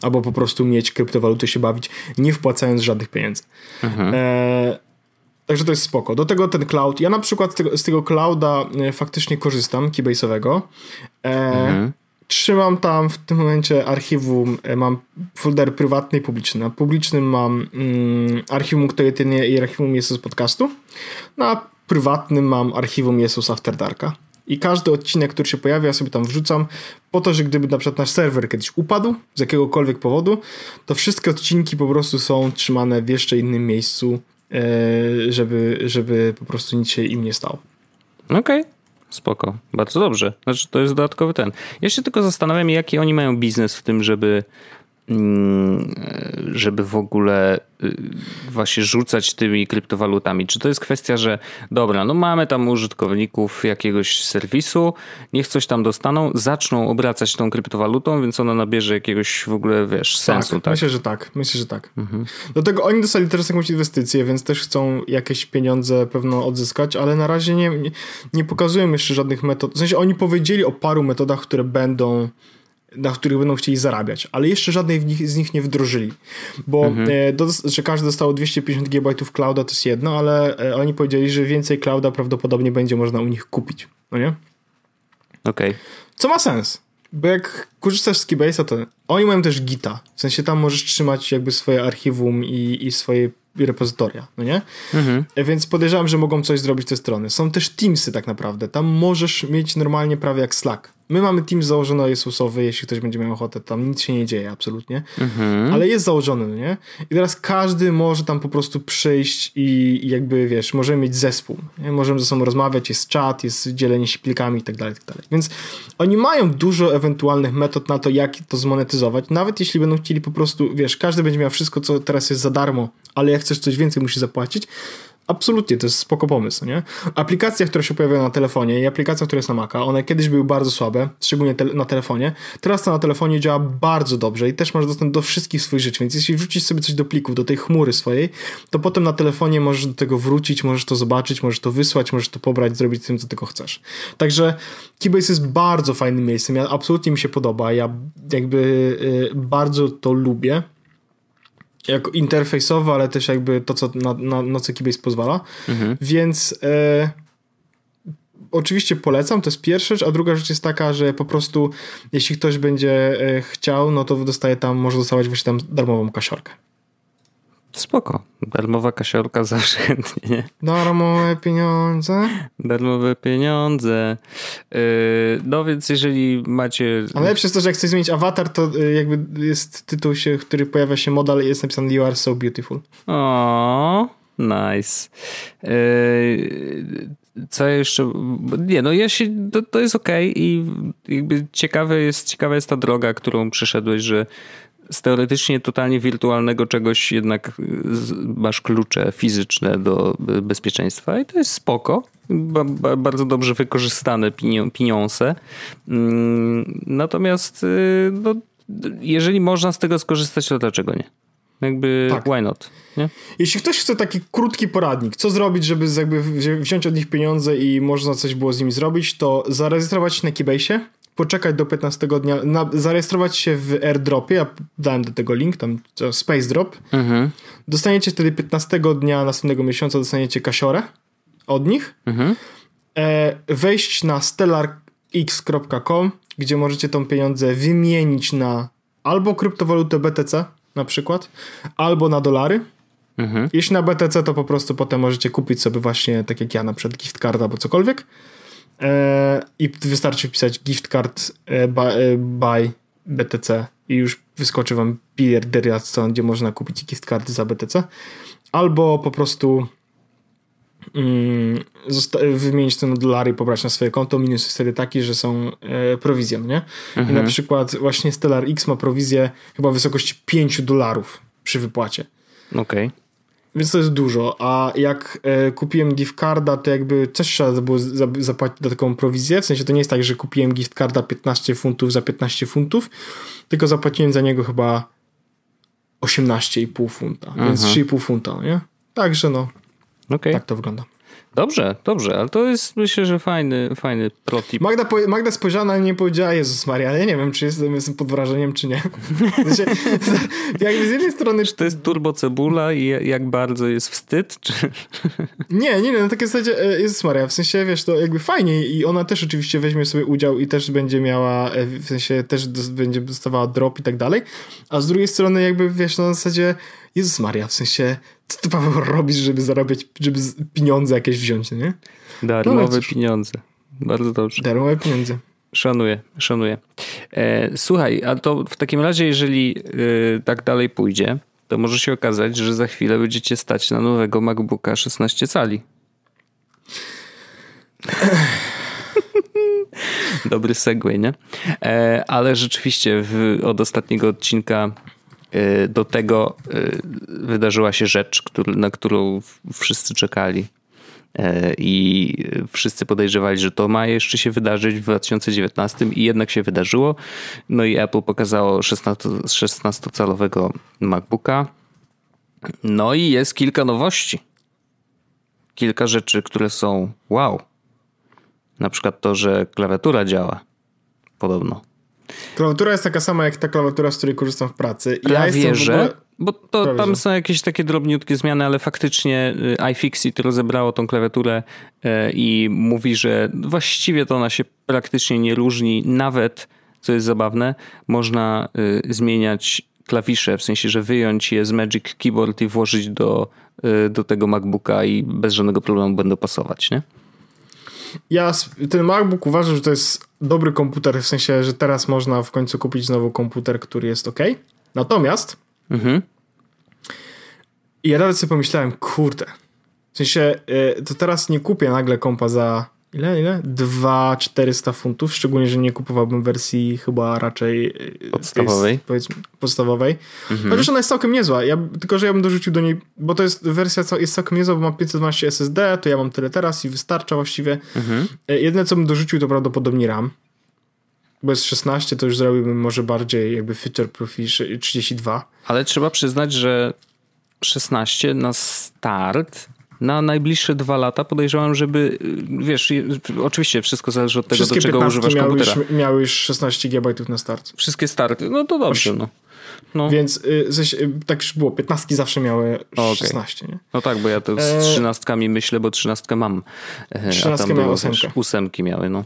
albo po prostu mieć kryptowaluty, się bawić, nie wpłacając żadnych pieniędzy. Mhm. E, także to jest spoko. Do tego ten cloud. Ja na przykład z tego, z tego clouda e, faktycznie korzystam, keybase'owego. E, mhm. Trzymam tam w tym momencie archiwum, e, mam folder prywatny i publiczny. Na publicznym mam mm, archiwum, które jedynie i archiwum jest z podcastu. Na prywatnym mam archiwum Jesus After Darka i każdy odcinek, który się pojawia, ja sobie tam wrzucam, po to, że gdyby na przykład nasz serwer kiedyś upadł z jakiegokolwiek powodu, to wszystkie odcinki po prostu są trzymane w jeszcze innym miejscu, e, żeby, żeby po prostu nic się im nie stało. Okej. Okay. Spoko, bardzo dobrze. Znaczy, to jest dodatkowy ten. Ja się tylko zastanawiam, jaki oni mają biznes w tym, żeby żeby w ogóle y, właśnie rzucać tymi kryptowalutami? Czy to jest kwestia, że dobra, no mamy tam użytkowników jakiegoś serwisu, niech coś tam dostaną, zaczną obracać tą kryptowalutą, więc ona nabierze jakiegoś w ogóle, wiesz, sensu, tak? tak? Myślę, że tak. Myślę, że tak. Mhm. Do tego oni dostali teraz jakąś inwestycję, więc też chcą jakieś pieniądze pewno odzyskać, ale na razie nie, nie, nie pokazują jeszcze żadnych metod. W sensie oni powiedzieli o paru metodach, które będą na których będą chcieli zarabiać, ale jeszcze żadnej nich, z nich nie wdrożyli, bo mhm. E, do, że każdy dostało 250 GB clouda to jest jedno, ale e, oni powiedzieli, że więcej clouda prawdopodobnie będzie można u nich kupić, no nie? Okej. Okay. Co ma sens, bo jak korzystasz z Keybase'a, to oni mają też Gita, w sensie tam możesz trzymać jakby swoje archiwum i, i swoje repozytoria, no nie? Mhm. E, więc podejrzewam, że mogą coś zrobić te strony. Są też Teamsy tak naprawdę. Tam możesz mieć normalnie prawie jak Slack. My mamy Teams założony Jezusowy, jeśli ktoś będzie miał ochotę, tam nic się nie dzieje absolutnie, mhm. ale jest założony, no nie? I teraz każdy może tam po prostu przyjść i, i jakby, wiesz, możemy mieć zespół, nie? możemy ze sobą rozmawiać, jest czat, jest dzielenie się plikami i tak dalej, tak dalej. Więc oni mają dużo ewentualnych metod na to, jak to zmonetyzować, nawet jeśli będą chcieli po prostu, wiesz, każdy będzie miał wszystko, co teraz jest za darmo, ale jak chcesz coś więcej, musi zapłacić, absolutnie, to jest spoko pomysł, nie? Aplikacja, która się pojawia na telefonie i aplikacja, która jest na Maca, one kiedyś były bardzo słabe, szczególnie te na telefonie. Teraz to na telefonie działa bardzo dobrze i też masz dostęp do wszystkich swoich rzeczy, więc jeśli wrzucisz sobie coś do plików, do tej chmury swojej, to potem na telefonie możesz do tego wrócić, możesz to zobaczyć, możesz to wysłać, możesz to pobrać, zrobić z tym, co tylko chcesz. Także Keybase jest bardzo fajnym miejscem, ja absolutnie mi się podoba, ja jakby y, bardzo to lubię jako interfejsowo, ale też jakby to, co na, na, na co Keybase pozwala. Mhm. Więc e, oczywiście polecam, to jest pierwsza rzecz, a druga rzecz jest taka, że po prostu jeśli ktoś będzie e, chciał, no to dostaje tam, może dostawać właśnie tam darmową kasiorkę. Spoko. Darmowa kasiorka zawsze chętnie, nie? Darmowe pieniądze. Darmowe pieniądze. Yy, no więc jeżeli macie... A najlepsze jest to, że jak chcesz zmienić awatar, to y, jakby jest tytuł, się, który pojawia się modal i jest napisany You are so beautiful. O, nice. Yy, co jeszcze? Nie, no ja się, to, to jest okej okay i jakby ciekawe jest, ciekawa jest ta droga, którą przeszedłeś, że z teoretycznie totalnie wirtualnego czegoś jednak masz klucze fizyczne do bezpieczeństwa i to jest spoko. Ba, ba, bardzo dobrze wykorzystane pieniądze. Mm, natomiast y, no, jeżeli można z tego skorzystać, to dlaczego nie? Jakby tak. why not? Nie? Jeśli ktoś chce taki krótki poradnik, co zrobić, żeby jakby wziąć od nich pieniądze i można coś było z nimi zrobić, to zarejestrować się na Keybase'ie, poczekać do 15 dnia, na, zarejestrować się w airdropie, ja dałem do tego link, tam Space Drop. Mhm. Dostaniecie wtedy 15 dnia następnego miesiąca, dostaniecie kasiorę od nich. Mhm. E, wejść na stellarx.com, gdzie możecie tą pieniądze wymienić na albo kryptowalutę BTC, na przykład, albo na dolary. Mhm. Jeśli na BTC, to po prostu potem możecie kupić sobie właśnie, tak jak ja, na przykład gift card albo cokolwiek. E, I wystarczy wpisać gift card e, by, e, by BTC i już wyskoczy wam stron, gdzie można kupić gift cardy za BTC. Albo po prostu mm, wymienić to na dolary i pobrać na swoje konto. Minus jest wtedy taki, że są e, prowizje, no nie? Mhm. I na przykład właśnie Stellar X ma prowizję chyba w wysokości 5 dolarów przy wypłacie. Okej. Okay. Więc to jest dużo, a jak e, kupiłem gift carda, to jakby coś trzeba było za, zapłacić do taką prowizję, w sensie to nie jest tak, że kupiłem gift carda 15 funtów za 15 funtów, tylko zapłaciłem za niego chyba 18,5 funta, Aha. więc 3,5 funta, nie? Także no, okay. tak to wygląda. Dobrze, dobrze, ale to jest myślę, że fajny, fajny protip. Magda, Magda spojrzała i nie powiedziała Jezus Maria, ja nie wiem, czy jestem, jestem pod wrażeniem, czy nie. Znaczy, jakby z jednej strony... Czy to jest turbo cebula i jak bardzo jest wstyd, czy... Nie, nie, nie, na takiej zasadzie e, Jezus Maria, w sensie, wiesz, to jakby fajnie i ona też oczywiście weźmie sobie udział i też będzie miała, e, w sensie też będzie dostawała drop i tak dalej, a z drugiej strony jakby, wiesz, no na zasadzie Jezus Maria, w sensie co ty Paweł robisz, żeby zarabiać, żeby pieniądze jakieś wziąć, nie? Darmowe no, pieniądze. Bardzo dobrze. Darmowe pieniądze. Szanuję, szanuję. E, słuchaj, a to w takim razie, jeżeli e, tak dalej pójdzie, to może się okazać, że za chwilę będziecie stać na nowego MacBooka 16 cali. Dobry segway, nie? E, ale rzeczywiście w, od ostatniego odcinka Y, do tego y, wydarzyła się rzecz, na którą wszyscy czekali. Y, I wszyscy podejrzewali, że to ma jeszcze się wydarzyć w 2019 i jednak się wydarzyło. No i Apple pokazało 16-calowego MacBooka. No i jest kilka nowości. Kilka rzeczy, które są wow. Na przykład to, że klawiatura działa. Podobno. Klawiatura jest taka sama jak ta klawiatura, z której korzystam w pracy. I ja wierzę, ogóle... bo to, tam są jakieś takie drobniutkie zmiany, ale faktycznie y, iFixit rozebrało tą klawiaturę y, i mówi, że właściwie to ona się praktycznie nie różni. Nawet, co jest zabawne, można y, zmieniać klawisze, w sensie, że wyjąć je z Magic Keyboard i włożyć do, do tego MacBooka i bez żadnego problemu będą pasować, nie? ja ten MacBook uważam, że to jest dobry komputer, w sensie, że teraz można w końcu kupić znowu komputer, który jest ok. Natomiast mhm. ja nawet sobie pomyślałem, kurde, w sensie, y, to teraz nie kupię nagle kompa za ile, ile? 2400 funtów, szczególnie, że nie kupowałbym wersji chyba raczej y, podstawowej. Jest, powiedzmy, podstawowej. Mhm. Chociaż ona jest całkiem niezła, ja, tylko że ja bym dorzucił do niej, bo to jest wersja jest całkiem niezła, bo ma 512 SSD, to ja mam tyle teraz i wystarcza właściwie. Mhm. Y, jedyne co bym dorzucił to prawdopodobnie RAM. Bo jest 16, to już zrobiłbym może bardziej jakby feature profil 32. Ale trzeba przyznać, że 16 na start na najbliższe dwa lata podejrzewam, żeby, wiesz, oczywiście wszystko zależy od tego, Wszystkie do czego używasz miały komputera. Już, miały już 16 GB na start. Wszystkie starty, no to dobrze, no. No. Więc y, tak już było, 15 zawsze miały 16, okay. nie? No tak, bo ja to z e, trzynastkami myślę, bo trzynastkę mam. 13 miały ósemkę. Ósemki miały, no.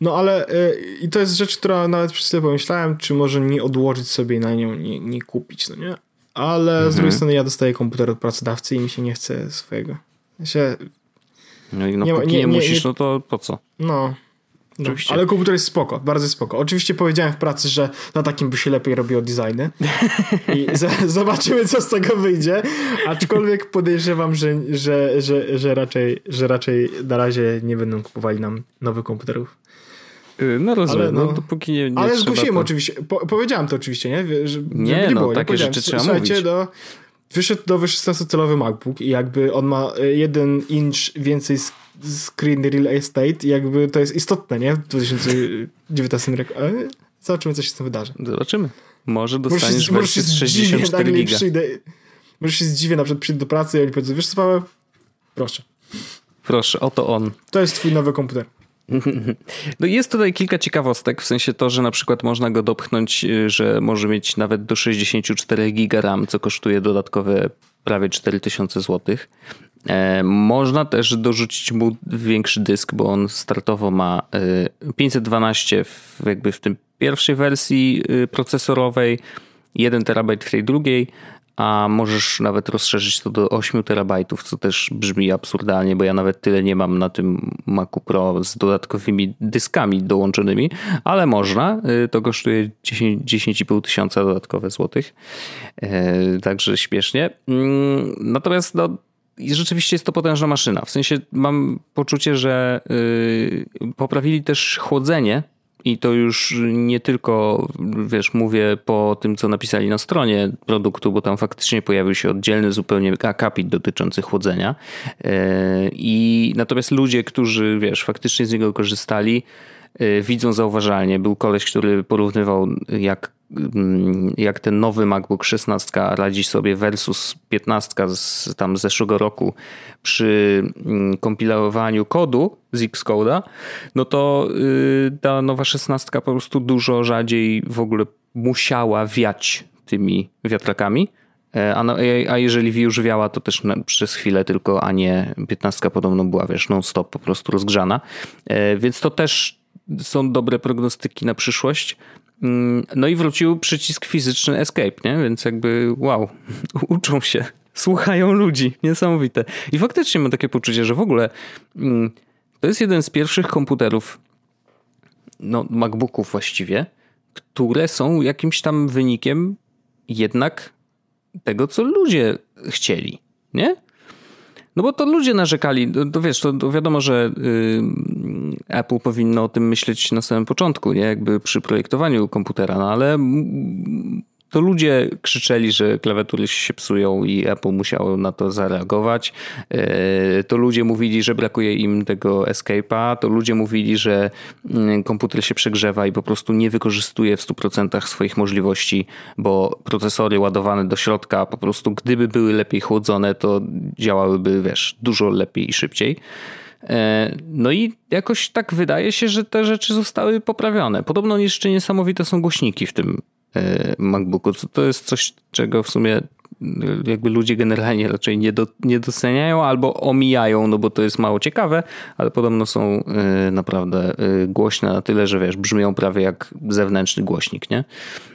No ale y, i to jest rzecz, która nawet przez chwilę pomyślałem, czy może nie odłożyć sobie na nią, nie, nie kupić, no nie? Ale mhm. z drugiej strony ja dostaję komputer od pracodawcy i mi się nie chce swojego. Się... No i no, nie, nie, nie, nie musisz, no to po co? No, no, ale komputer jest spoko, bardzo spoko. Oczywiście powiedziałem w pracy, że na takim by się lepiej robiło designy i zobaczymy, co z tego wyjdzie. Aczkolwiek podejrzewam, że, że, że, że, raczej, że raczej na razie nie będą kupowali nam nowych komputerów. Y, no rozumiem, ale, no, no dopóki nie, nie Ale zgłosiłem to... oczywiście, po, powiedziałem to oczywiście, nie? Że, nie, nie no, było, takie rzeczy trzeba Słuchajcie, mówić. Do, wyszedł do 16-calowy MacBook i jakby on ma y, jeden inch więcej screen real estate i jakby to jest istotne, nie? W 2019 roku. Ale zobaczymy, co się z tym wydarzy. Zobaczymy. Może dostaniesz może się, 64 giga. Przyjdę, może się zdziwię, na przykład przyjdę do pracy i oni powiedzą, wiesz co, Paweł? Proszę. Proszę, oto on. To jest twój nowy komputer. No jest tutaj kilka ciekawostek, w sensie to, że na przykład można go dopchnąć, y, że może mieć nawet do 64 giga RAM, co kosztuje dodatkowe prawie 4000 zł. E, można też dorzucić mu większy dysk, bo on startowo ma 512 e, w, jakby w tym pierwszej wersji y, procesorowej, 1 terabajt w tej drugiej, a możesz nawet rozszerzyć to do 8 terabajtów, co też brzmi absurdalnie, bo ja nawet tyle nie mam na tym Macu Pro z dodatkowymi dyskami dołączonymi, ale można. Y, to kosztuje 10,5 tysiąca dodatkowe złotych, e, także śmiesznie. Mm, natomiast no, rzeczywiście jest to potężna maszyna. W sensie mam poczucie, że y, poprawili też chłodzenie i to już nie tylko, wiesz, mówię po tym, co napisali na stronie produktu, bo tam faktycznie pojawił się oddzielny zupełnie akapit dotyczący chłodzenia. E, I natomiast ludzie, którzy, wiesz, faktycznie z niego korzystali, widzą zauważalnie. Był koleś, który porównywał, jak Mm, jak ten nowy MacBook 16 radzi sobie versus 15 z tam zeszłego roku przy mm, kompilowaniu kodu z Xcode'a, no to y, ta nowa 16 po prostu dużo rzadziej w ogóle musiała wiać tymi wiatrakami. E, a, no, a jeżeli już wiała, to też przez chwilę tylko, a nie 15 podobno była, wiesz, non-stop po prostu rozgrzana. E, więc to też są dobre prognostyki na przyszłość. Mm, no i wrócił przycisk fizyczny Escape, nie? Więc jakby wow, uczą się, słuchają ludzi, niesamowite. I faktycznie mam takie poczucie, że w ogóle mm, to jest jeden z pierwszych komputerów, no MacBooków właściwie, które są jakimś tam wynikiem jednak tego, co ludzie chcieli, nie? No bo to ludzie narzekali, to, to wiesz, to, to, wiadomo, że y, Apple powinno o tym myśleć na samym początku, nie? Jakby przy projektowaniu komputera, no ale to ludzie krzyczeli, że klawiatury się psują i Apple musiało na to zareagować. E, to ludzie mówili, że brakuje im tego escape'a. To ludzie mówili, że mm, komputer się przegrzewa i po prostu nie wykorzystuje w 100% swoich możliwości, bo procesory ładowane do środka po prostu gdyby były lepiej chłodzone, to działałyby, wiesz, dużo lepiej i szybciej. E, no i jakoś tak wydaje się, że te rzeczy zostały poprawione. Podobno jeszcze niesamowite są głośniki w tym E, MacBooku. To jest coś, czego w sumie e, jakby ludzie generalnie raczej nie, do, nie doceniają albo omijają, no bo to jest mało ciekawe, ale podobno są e, naprawdę głośne na tyle, że wiesz, brzmią prawie jak zewnętrzny głośnik, nie?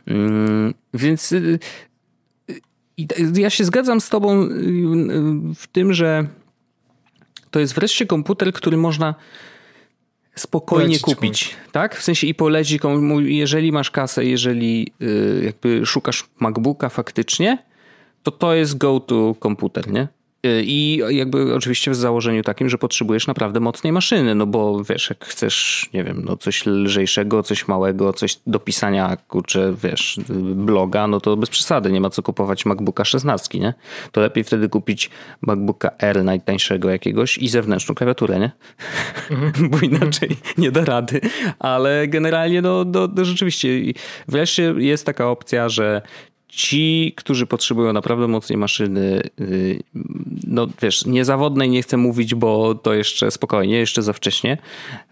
Mm, więc ja się zgadzam z tobą w tym, że to jest wreszcie komputer, który można spokojnie polecić kupić, komuś. tak? W sensie i polecić komuś, jeżeli masz kasę, jeżeli y, jakby szukasz MacBooka faktycznie, to to jest go-to komputer, nie? Y, I jakby oczywiście w założeniu takim, że potrzebujesz naprawdę mocnej maszyny, no bo wiesz, jak chcesz, nie wiem, no coś lżejszego, coś małego, coś do pisania, kurczę, wiesz, bloga, no to bez przesady, nie ma co kupować MacBooka 16, nie? To lepiej wtedy kupić MacBooka R najtańszego jakiegoś i zewnętrzną klawiaturę, nie? Mhm. bo inaczej nie da rady. Ale generalnie, no, no, no rzeczywiście, wreszcie jest taka opcja, że ci, którzy potrzebują naprawdę mocnej maszyny, y, no wiesz, niezawodnej nie chcę mówić, bo to jeszcze spokojnie, jeszcze za wcześnie,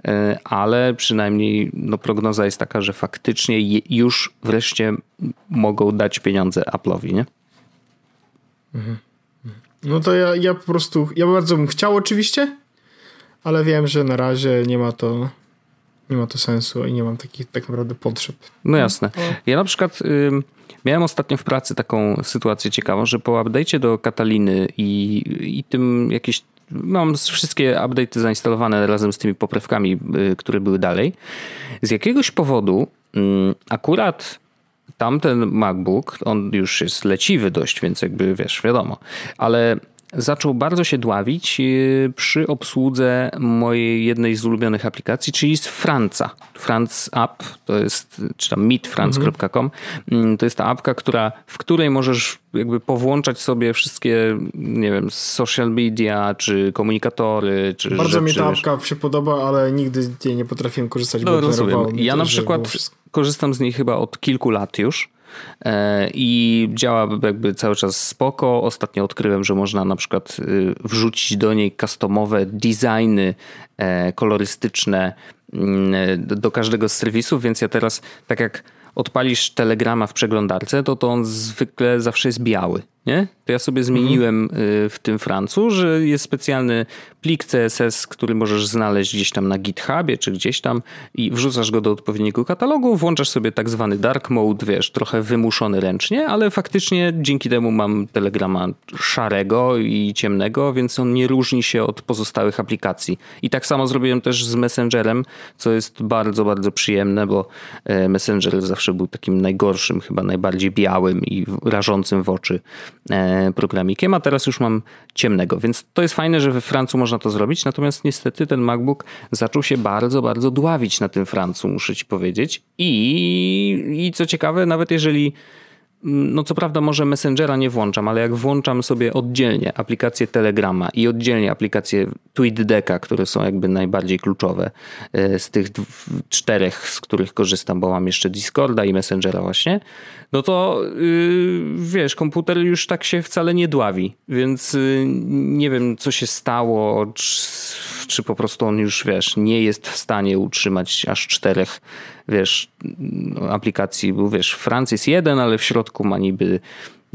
y, ale przynajmniej no, prognoza jest taka, że faktycznie już wreszcie mogą dać pieniądze Apple'owi, nie? Mhm. No to ja, ja po prostu, ja bardzo bym chciał oczywiście, ale wiem, że na razie nie ma to nie ma to sensu i nie mam takich tak naprawdę potrzeb. No jasne. Ja na przykład y, miałem ostatnio w pracy taką sytuację ciekawą, że po update'cie do Kataliny i, i tym jakieś mam wszystkie update'y zainstalowane razem z tymi poprawkami, y, które były dalej. Z jakiegoś powodu y, akurat tamten MacBook, on już jest leciwy dość, więc jakby wiesz, wiadomo, ale zaczął bardzo się dławić y, przy obsłudze mojej jednej z ulubionych aplikacji, czyli z Franca. France App, to jest, czy tam meetfrance.com, mm, to jest ta apka, która, w której możesz jakby powłączać sobie wszystkie, nie wiem, social media, czy komunikatory, czy Bardzo rzeczy, mi ta wiesz. apka się podoba, ale nigdy z niej nie potrafiłem korzystać, No bo rozumiem. Ja na przykład korzystam z niej chyba od kilku lat już. E, I działa jakby cały czas spoko. Ostatnio odkryłem, że można na przykład y, wrzucić do niej customowe designy e, kolorystyczne mm, do do każdego z serwisów, więc ja teraz tak jak odpalisz telegrama w przeglądarce, to to on zwykle zawsze jest biały. Nie? To ja sobie zmieniłem y, w tym Francu, że jest specjalny plik CSS, który możesz znaleźć gdzieś tam na GitHubie czy gdzieś tam i wrzucasz go do odpowiedniego katalogu, włączasz sobie tak zwany dark mode, wiesz, trochę wymuszony ręcznie, ale faktycznie dzięki temu mam telegrama szarego i ciemnego, więc on nie różni się od pozostałych aplikacji. I tak samo zrobiłem też z Messengerem, co jest bardzo, bardzo przyjemne, bo e, Messenger zawsze był takim najgorszym, chyba najbardziej białym i rażącym w oczy e, programikiem, a teraz już mam ciemnego, więc to jest fajne, że we Francu można to zrobić, natomiast niestety ten MacBook zaczął się bardzo, bardzo dławić na tym Francu, muszę ci powiedzieć. I, i co ciekawe, nawet jeżeli no co prawda może Messengera nie włączam, ale jak włączam sobie oddzielnie aplikację Telegrama i oddzielnie aplikację TweetDecka, które są jakby najbardziej kluczowe e, z tych czterech, z których korzystam, bo mam jeszcze Discorda i Messengera właśnie, no to yy, wiesz, komputer już tak się wcale nie dławi, więc yy, nie wiem co się stało, czy, czy po prostu on już wiesz, nie jest w stanie utrzymać aż czterech wiesz, aplikacji, bo wiesz, Franc jest jeden, ale w środku ma niby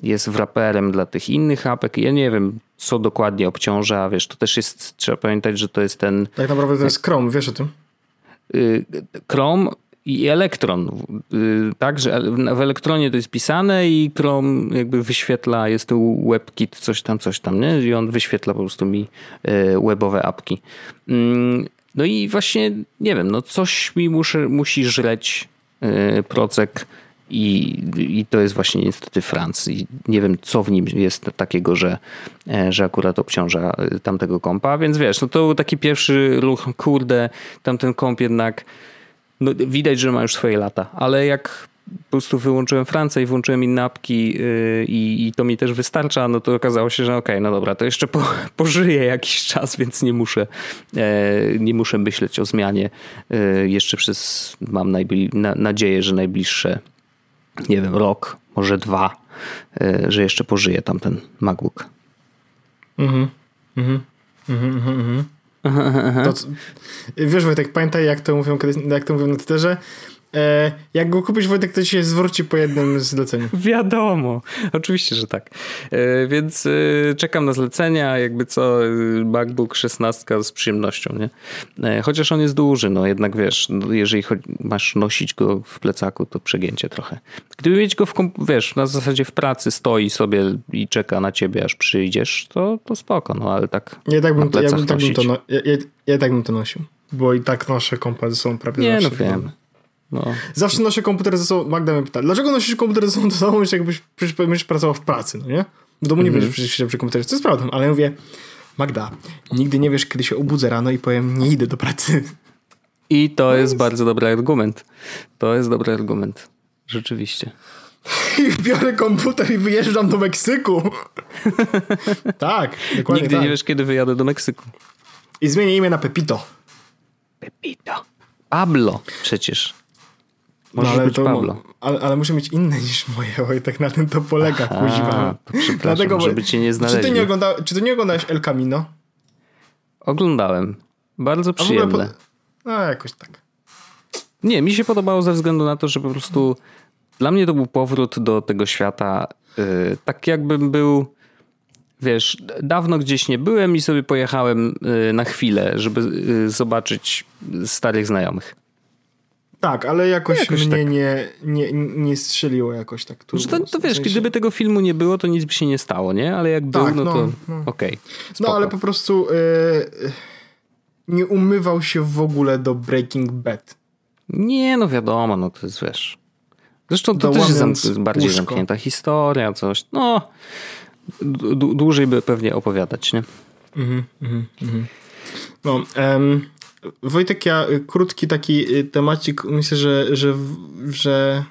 jest wraperem dla tych innych apek. Ja nie wiem, co dokładnie obciąża, wiesz, to też jest, trzeba pamiętać, że to jest ten Tak naprawdę to jest Chrome, wiesz o tym? y, Chrome i Elektron, y, tak, że w Elektronie to jest pisane i Chrome jakby wyświetla, jest tu WebKit, coś tam, coś tam, nie? I on wyświetla po prostu mi y, webowe apki. Mm, No i właśnie, nie wiem, no coś mi muszę, musi żreć y, procek i, i to jest właśnie niestety Franc. I nie wiem, co w nim jest takiego, że, e, że akurat obciąża tamtego kompa. Więc wiesz, no to był taki pierwszy ruch, kurde, tamten komp jednak no, widać, że ma już swoje lata, ale jak po prostu wyłączyłem Francję i włączyłem inne apki yy, i, to mi też wystarcza, no to okazało się, że okej, okay, no dobra, to jeszcze po, pożyję jakiś czas, więc nie muszę, e, nie muszę myśleć o zmianie e, jeszcze przez, mam na, nadzieję, że najbliższe, nie wiem, rok, może dwa, e, że jeszcze pożyję tamten MacBook. Mhm. Mhm. Mhm, mhm, mhm. To, c- wiesz Wojtek, pamiętaj jak to mówią, jak to mówią na Twitterze, jak go kupisz Wojtek, to ci się zwróci po jednym zleceniu. Wiadomo, oczywiście, że tak. E, Więc e, czekam na zlecenia, jakby co, e, MacBook 16 z przyjemnością, nie? E, Chociaż on jest duży, no jednak wiesz, no, jeżeli masz nosić go w plecaku, to przegięcie trochę. Gdyby mieć go w, wiesz, na zasadzie w pracy stoi sobie i czeka na ciebie, aż przyjdziesz, to, to spoko, no ale tak Ja tak bym, to, ja bym, tak bym to, no, ja, ja, ja tak bym to nosił, bo i tak nasze kompa sobą prawie Nie, no zawsze. wiem. No, Zawsze noszę komputer ze sobą. Magda mnie pyta, dlaczego nosisz komputer ze sobą sobą, jeśli jakbyś przecież będziesz pracował w pracy, no nie? W domu nie Mhm. będziesz przecież siedział przy komputerze, co jest prawdą, ale ja mówię, Magda, nigdy nie wiesz, kiedy się obudzę rano i powiem, nie idę do pracy. I to jest bardzo dobry argument. To jest dobry argument. Rzeczywiście. I biorę komputer i wyjeżdżam do Meksyku. tak, dokładnie Nigdy tak. nie wiesz, kiedy wyjadę do Meksyku. I zmienię imię na Pepito. Pepito. Pablo przecież. Może No, ale być to- Pablo. Ale, ale muszę mieć inne niż moje, oj, tak na tym to polega, kuźwa. przepraszam, żeby cię nie czy ty, znaleźli. nie ogląda, czy ty nie oglądałeś El Camino? Oglądałem. Bardzo przyjemne. Po... No, jakoś tak. Nie, mi się podobało ze względu na to, że po prostu dla mnie to był powrót do tego świata. Yy, tak jakbym był, wiesz, dawno gdzieś nie byłem i sobie pojechałem yy, na chwilę, żeby yy, zobaczyć starych znajomych. Tak, ale jakoś, Jakoś mnie tak. nie, nie, nie strzeliło jakoś tak turbo. Że to, to w wiesz, sensie- gdyby tego filmu nie było, to nic by się nie stało, nie? Ale jak był, Tak, no, no, to no. okej. No spoko. ale po prostu e, nie umywał się w ogóle do Breaking Bad. Nie, no wiadomo, no to jest, wiesz... Zresztą to też jest bardziej łóżko. zamknięta historia, coś. No, dłużej by pewnie opowiadać, nie? No, em, Wojtek, ja y, krótki taki y, temacik, myślę, że, że, że,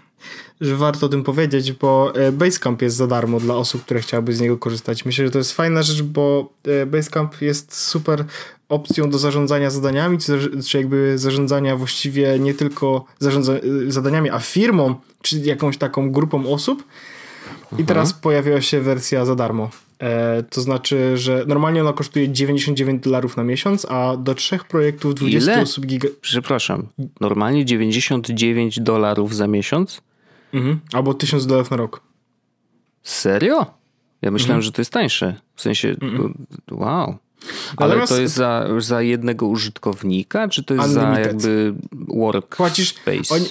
że warto o tym powiedzieć, bo e, Basecamp jest za darmo dla osób, które chciałyby z niego korzystać. Myślę, że to jest fajna rzecz, bo Basecamp jest super opcją do zarządzania zadaniami, czy, jakby zarządzania właściwie nie tylko zarządza, y, zadaniami, a firmą, czy jakąś taką grupą osób. I teraz pojawiła się wersja za darmo. E, to znaczy, że normalnie ona kosztuje 99 dolarów na miesiąc, a do trzech projektów 20 Ile? osób giga... Przepraszam, normalnie 99 dolarów za miesiąc? Mhm. Albo 1000 dolarów na rok. Serio? Ja myślałem, Mhm. że to jest tańsze. W sensie, wow. Ale to jest za, za jednego użytkownika, czy to jest za Unlimited. jakby work Płacisz, space? oni,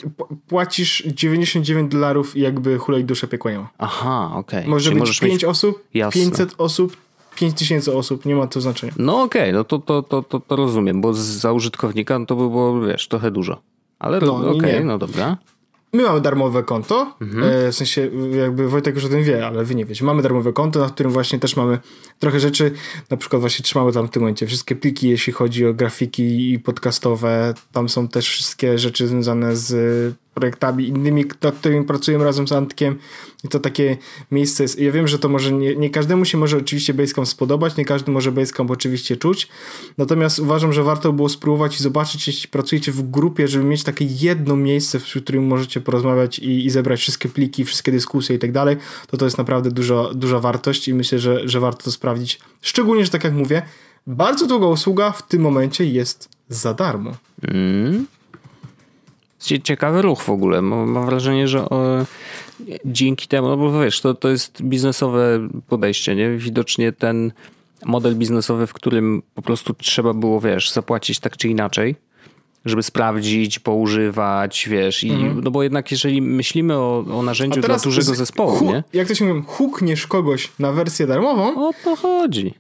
płacisz 99 dolarów i jakby hulej duszę piekła. Aha, okej. Może Czyli być możesz 5 mieć... osób, Jasne. 500 osób, 5000 osób, nie ma to znaczenia. No okej, no to, to, to, to, to rozumiem, bo za użytkownika no to by było, wiesz, trochę dużo. Ale No, okej, nie. no dobra. My mamy darmowe konto, Mhm. e, w sensie jakby Wojtek już o tym wie, ale wy nie wiecie. Mamy darmowe konto, na którym właśnie też mamy trochę rzeczy, na przykład właśnie trzymamy tam w tym momencie wszystkie pliki, jeśli chodzi o grafiki i podcastowe. Tam są też wszystkie rzeczy związane z projektami innymi, nad którymi pracujemy razem z Antkiem i to takie miejsce jest. Ja wiem, że to może nie, nie każdemu się może oczywiście Basecamp spodobać, nie każdy może Basecamp oczywiście czuć, natomiast uważam, że warto było spróbować i zobaczyć, jeśli pracujecie w grupie, żeby mieć takie jedno miejsce, w którym możecie porozmawiać i, i zebrać wszystkie pliki, wszystkie dyskusje i tak dalej, to to jest naprawdę dużo, duża wartość i myślę, że, że warto to sprawdzić. Szczególnie, że tak jak mówię, bardzo długa usługa w tym momencie jest za darmo. Mm. Cie- Ciekawy ruch w ogóle. Mam wrażenie, że o, dzięki temu, no bo wiesz, to, to jest biznesowe podejście, nie? Widocznie ten model biznesowy, w którym po prostu trzeba było, wiesz, zapłacić tak czy inaczej, żeby sprawdzić, poużywać, wiesz, i, no bo jednak jeżeli myślimy o, o narzędziu dla dużego zespołu, hu- nie? Jak to się mówi, hukniesz kogoś na wersję darmową, O to chodzi.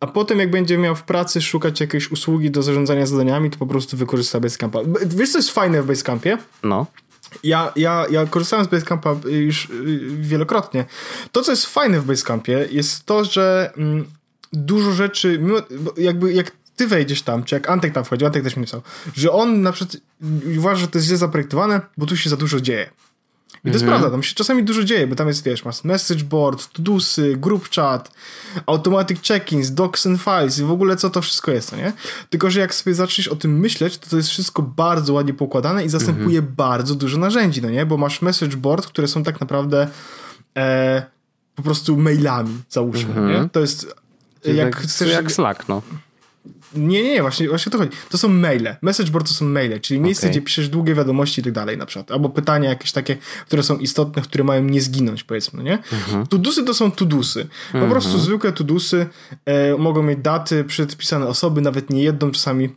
A potem jak będzie miał w pracy szukać jakiejś usługi do zarządzania zadaniami, to po prostu wykorzysta Basecampa. Wiesz, co jest fajne w Basecampie? No. Ja, ja, ja korzystałem z Basecampa już y, wielokrotnie. To, co jest fajne w Basecampie, jest to, że mm, dużo rzeczy, mimo, jakby jak ty wejdziesz tam, czy jak Antek tam wchodzi, Antek też mi pisał, że on na przykład uważa, że to jest źle zaprojektowane, bo tu się za dużo dzieje. I to jest prawda, tam się czasami dużo dzieje, bo tam jest, wiesz, masz message board, tudusy, group chat, automatic check-ins, docs and files i w ogóle co to wszystko jest, no nie? Tylko, że jak sobie zaczniesz o tym myśleć, to to jest wszystko bardzo ładnie poukładane i zastępuje bardzo dużo narzędzi, no nie? Bo masz message board, które są tak naprawdę e, po prostu mailami, załóżmy, nie? To jest... Jak Jak, chcesz, jak Slack, no. Nie, nie, nie, właśnie, właśnie o to chodzi. To są maile. Message board to są maile, czyli miejsce, Okej. gdzie piszesz długie wiadomości i tak dalej na przykład. Albo pytania jakieś takie, które są istotne, które mają nie zginąć, powiedzmy, nie? Mhm. Tudusy to są tudusy. Po prostu zwykłe tudusy e, mogą mieć daty, przedpisane osoby, nawet nie jedną, czasami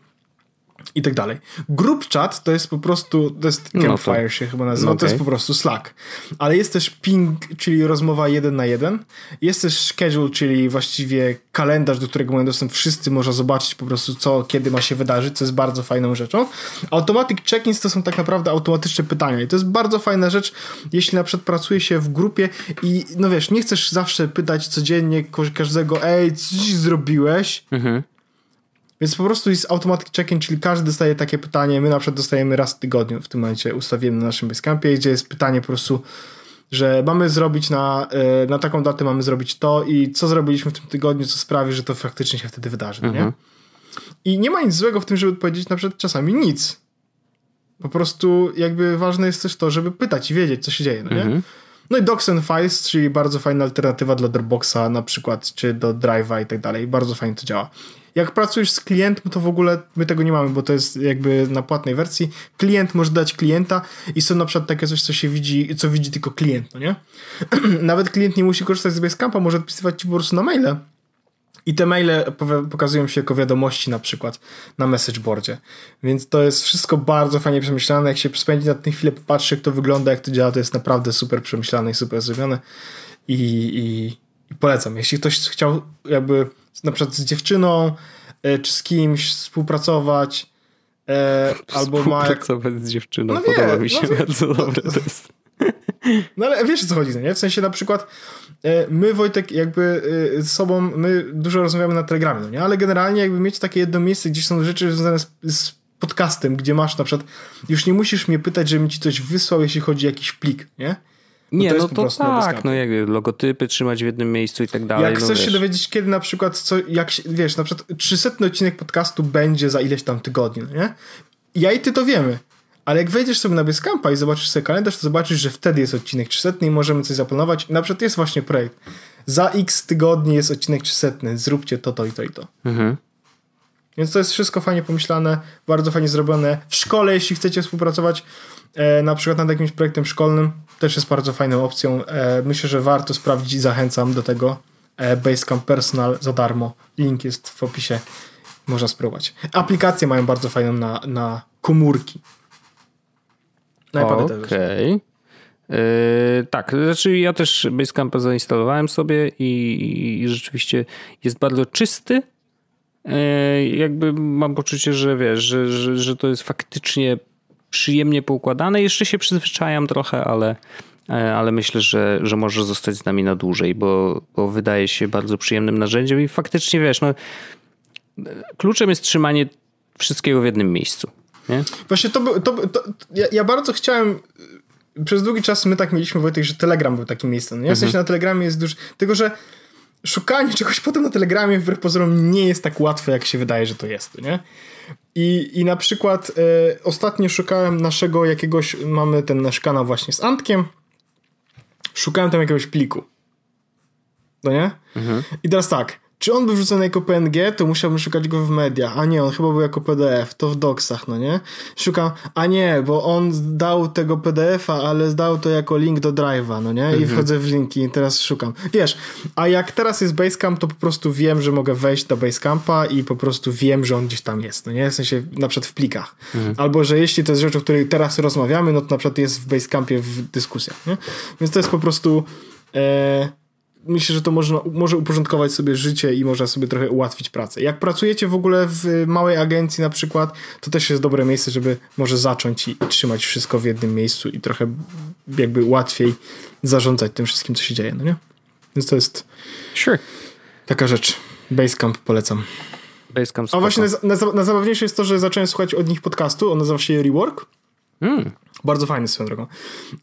i tak dalej. Group chat to jest po prostu, to jest No to- Campfire się chyba nazywa, to okej. jest po prostu Slack. Ale jest też ping, czyli rozmowa jeden na jeden. Jest też schedule, czyli właściwie kalendarz, do którego mają dostęp wszyscy, można zobaczyć po prostu co, kiedy ma się wydarzyć, co jest bardzo fajną rzeczą. Automatic check-ins to są tak naprawdę automatyczne pytania i to jest bardzo fajna rzecz, jeśli na przykład pracuje się w grupie i no wiesz, nie chcesz zawsze pytać codziennie każdego, ej, co dziś zrobiłeś? Mhm. Więc po prostu jest automatic check-in, czyli każdy dostaje takie pytanie. My na przykład dostajemy raz w tygodniu w tym momencie ustawiłem na naszym Basecampie, gdzie jest pytanie po prostu, że mamy zrobić na, e, na taką datę mamy zrobić to i co zrobiliśmy w tym tygodniu, co sprawi, że to faktycznie się wtedy wydarzy, no nie? I nie ma nic złego w tym, żeby powiedzieć na przykład czasami nic. Po prostu jakby ważne jest też to, żeby pytać i wiedzieć, co się dzieje, no nie? No i Docs and Files, czyli bardzo fajna alternatywa dla Dropboxa na przykład, czy do Drive'a i tak dalej. Bardzo fajnie to działa. Jak pracujesz z klientem, to w ogóle my tego nie mamy, bo to jest jakby na płatnej wersji. Klient może dać klienta i są na przykład takie coś, co się widzi, co widzi tylko klient, no nie? Nawet klient nie musi korzystać z Basecampa, może odpisywać ci po prostu na maile. I te maile pokazują się jako wiadomości na przykład na messageboardzie. Więc to jest wszystko bardzo fajnie przemyślane. Jak się spędzi na tę chwilę, popatrzy jak to wygląda, jak to działa, to jest naprawdę super przemyślane i super zrobione. I, i, i polecam. Jeśli ktoś chciał jakby na przykład z dziewczyną e, czy z kimś współpracować, e, albo ma... Współpracować z dziewczyną, no podoba mi się no, bardzo dobre to jest. No ale wiesz o co chodzi, nie? W sensie na przykład e, my Wojtek jakby e, z sobą, my dużo rozmawiamy na Telegramie, no nie? Ale generalnie jakby mieć takie jedno miejsce, gdzie są rzeczy związane z, z podcastem, gdzie masz na przykład, już nie musisz mnie pytać, żebym ci coś wysłał, jeśli chodzi o jakiś plik, nie? nie, to no to tak, no jak logotypy trzymać w jednym miejscu i tak dalej. Jak no chcesz wiesz. się dowiedzieć, kiedy na przykład, co, jak wiesz, na przykład 300 odcinek podcastu będzie za ileś tam tygodni, no nie? Ja i ty to wiemy. Ale jak wejdziesz sobie na Basecampa i zobaczysz sobie kalendarz, to zobaczysz, że wtedy jest odcinek 300 i możemy coś zaplanować. Na przykład jest właśnie projekt. Za x tygodni jest odcinek 300, zróbcie to, to i to i to. Mhm. Więc to jest wszystko fajnie pomyślane, bardzo fajnie zrobione. W szkole, jeśli chcecie współpracować e, na przykład nad jakimś projektem szkolnym, też jest bardzo fajną opcją. E, myślę, że warto sprawdzić, zachęcam do tego. E, Basecamp Personal za darmo. Link jest w opisie. Można spróbować. Aplikacje mają bardzo fajną na, na komórki. Okej. Okay. Yy, tak, znaczy ja też Basecampa zainstalowałem sobie i, i rzeczywiście jest bardzo czysty. Yy, jakby mam poczucie, że wiesz, że, że, że to jest faktycznie przyjemnie poukładane. Jeszcze się przyzwyczajam trochę, ale, yy, ale myślę, że, że może zostać z nami na dłużej, bo, bo wydaje się bardzo przyjemnym narzędziem i faktycznie wiesz, no, kluczem jest trzymanie wszystkiego w jednym miejscu. Nie? Właśnie to był. To, to, ja, ja, bardzo chciałem. Przez długi czas my tak mieliśmy, Wojtek, że Telegram był takim miejscem. Nie? W sensie mhm. na Telegramie jest dużo. Tylko, że szukanie czegoś potem na Telegramie wbrew pozorom nie jest tak łatwe, jak się wydaje, że to jest. Nie? I, i na przykład e, ostatnio szukałem naszego jakiegoś. Mamy ten nasz kanał właśnie z Antkiem. Szukałem tam jakiegoś pliku. No nie? Mhm. I teraz tak. Czy on był wrzucony jako PNG, to musiałbym szukać go w mediach. A nie, on chyba był jako PDF, to w docsach, no nie? Szukam, a nie, bo on dał tego PDF-a, ale zdał to jako link do Drive'a, no nie? I mhm. wchodzę w linki i teraz szukam. Wiesz, a jak teraz jest Basecamp, to po prostu wiem, że mogę wejść do Basecampa i po prostu wiem, że on gdzieś tam jest, no nie? W sensie na przykład w plikach. Mhm. Albo, że jeśli to jest rzecz, o której teraz rozmawiamy, no to na przykład jest w Basecampie w dyskusjach, nie? Więc to jest po prostu... E myślę, że to można, może uporządkować sobie życie i można sobie trochę ułatwić pracę. Jak pracujecie w ogóle w małej agencji na przykład, to też jest dobre miejsce, żeby może zacząć i, i trzymać wszystko w jednym miejscu i trochę jakby łatwiej zarządzać tym wszystkim, co się dzieje, no nie? Więc to jest sure. taka rzecz. Basecamp polecam. Basecamp spoko. A właśnie najzabawniejsze jest to, że zacząłem słuchać od nich podcastu, on nazywa się Rework. Mm. Bardzo fajny swoją drogą.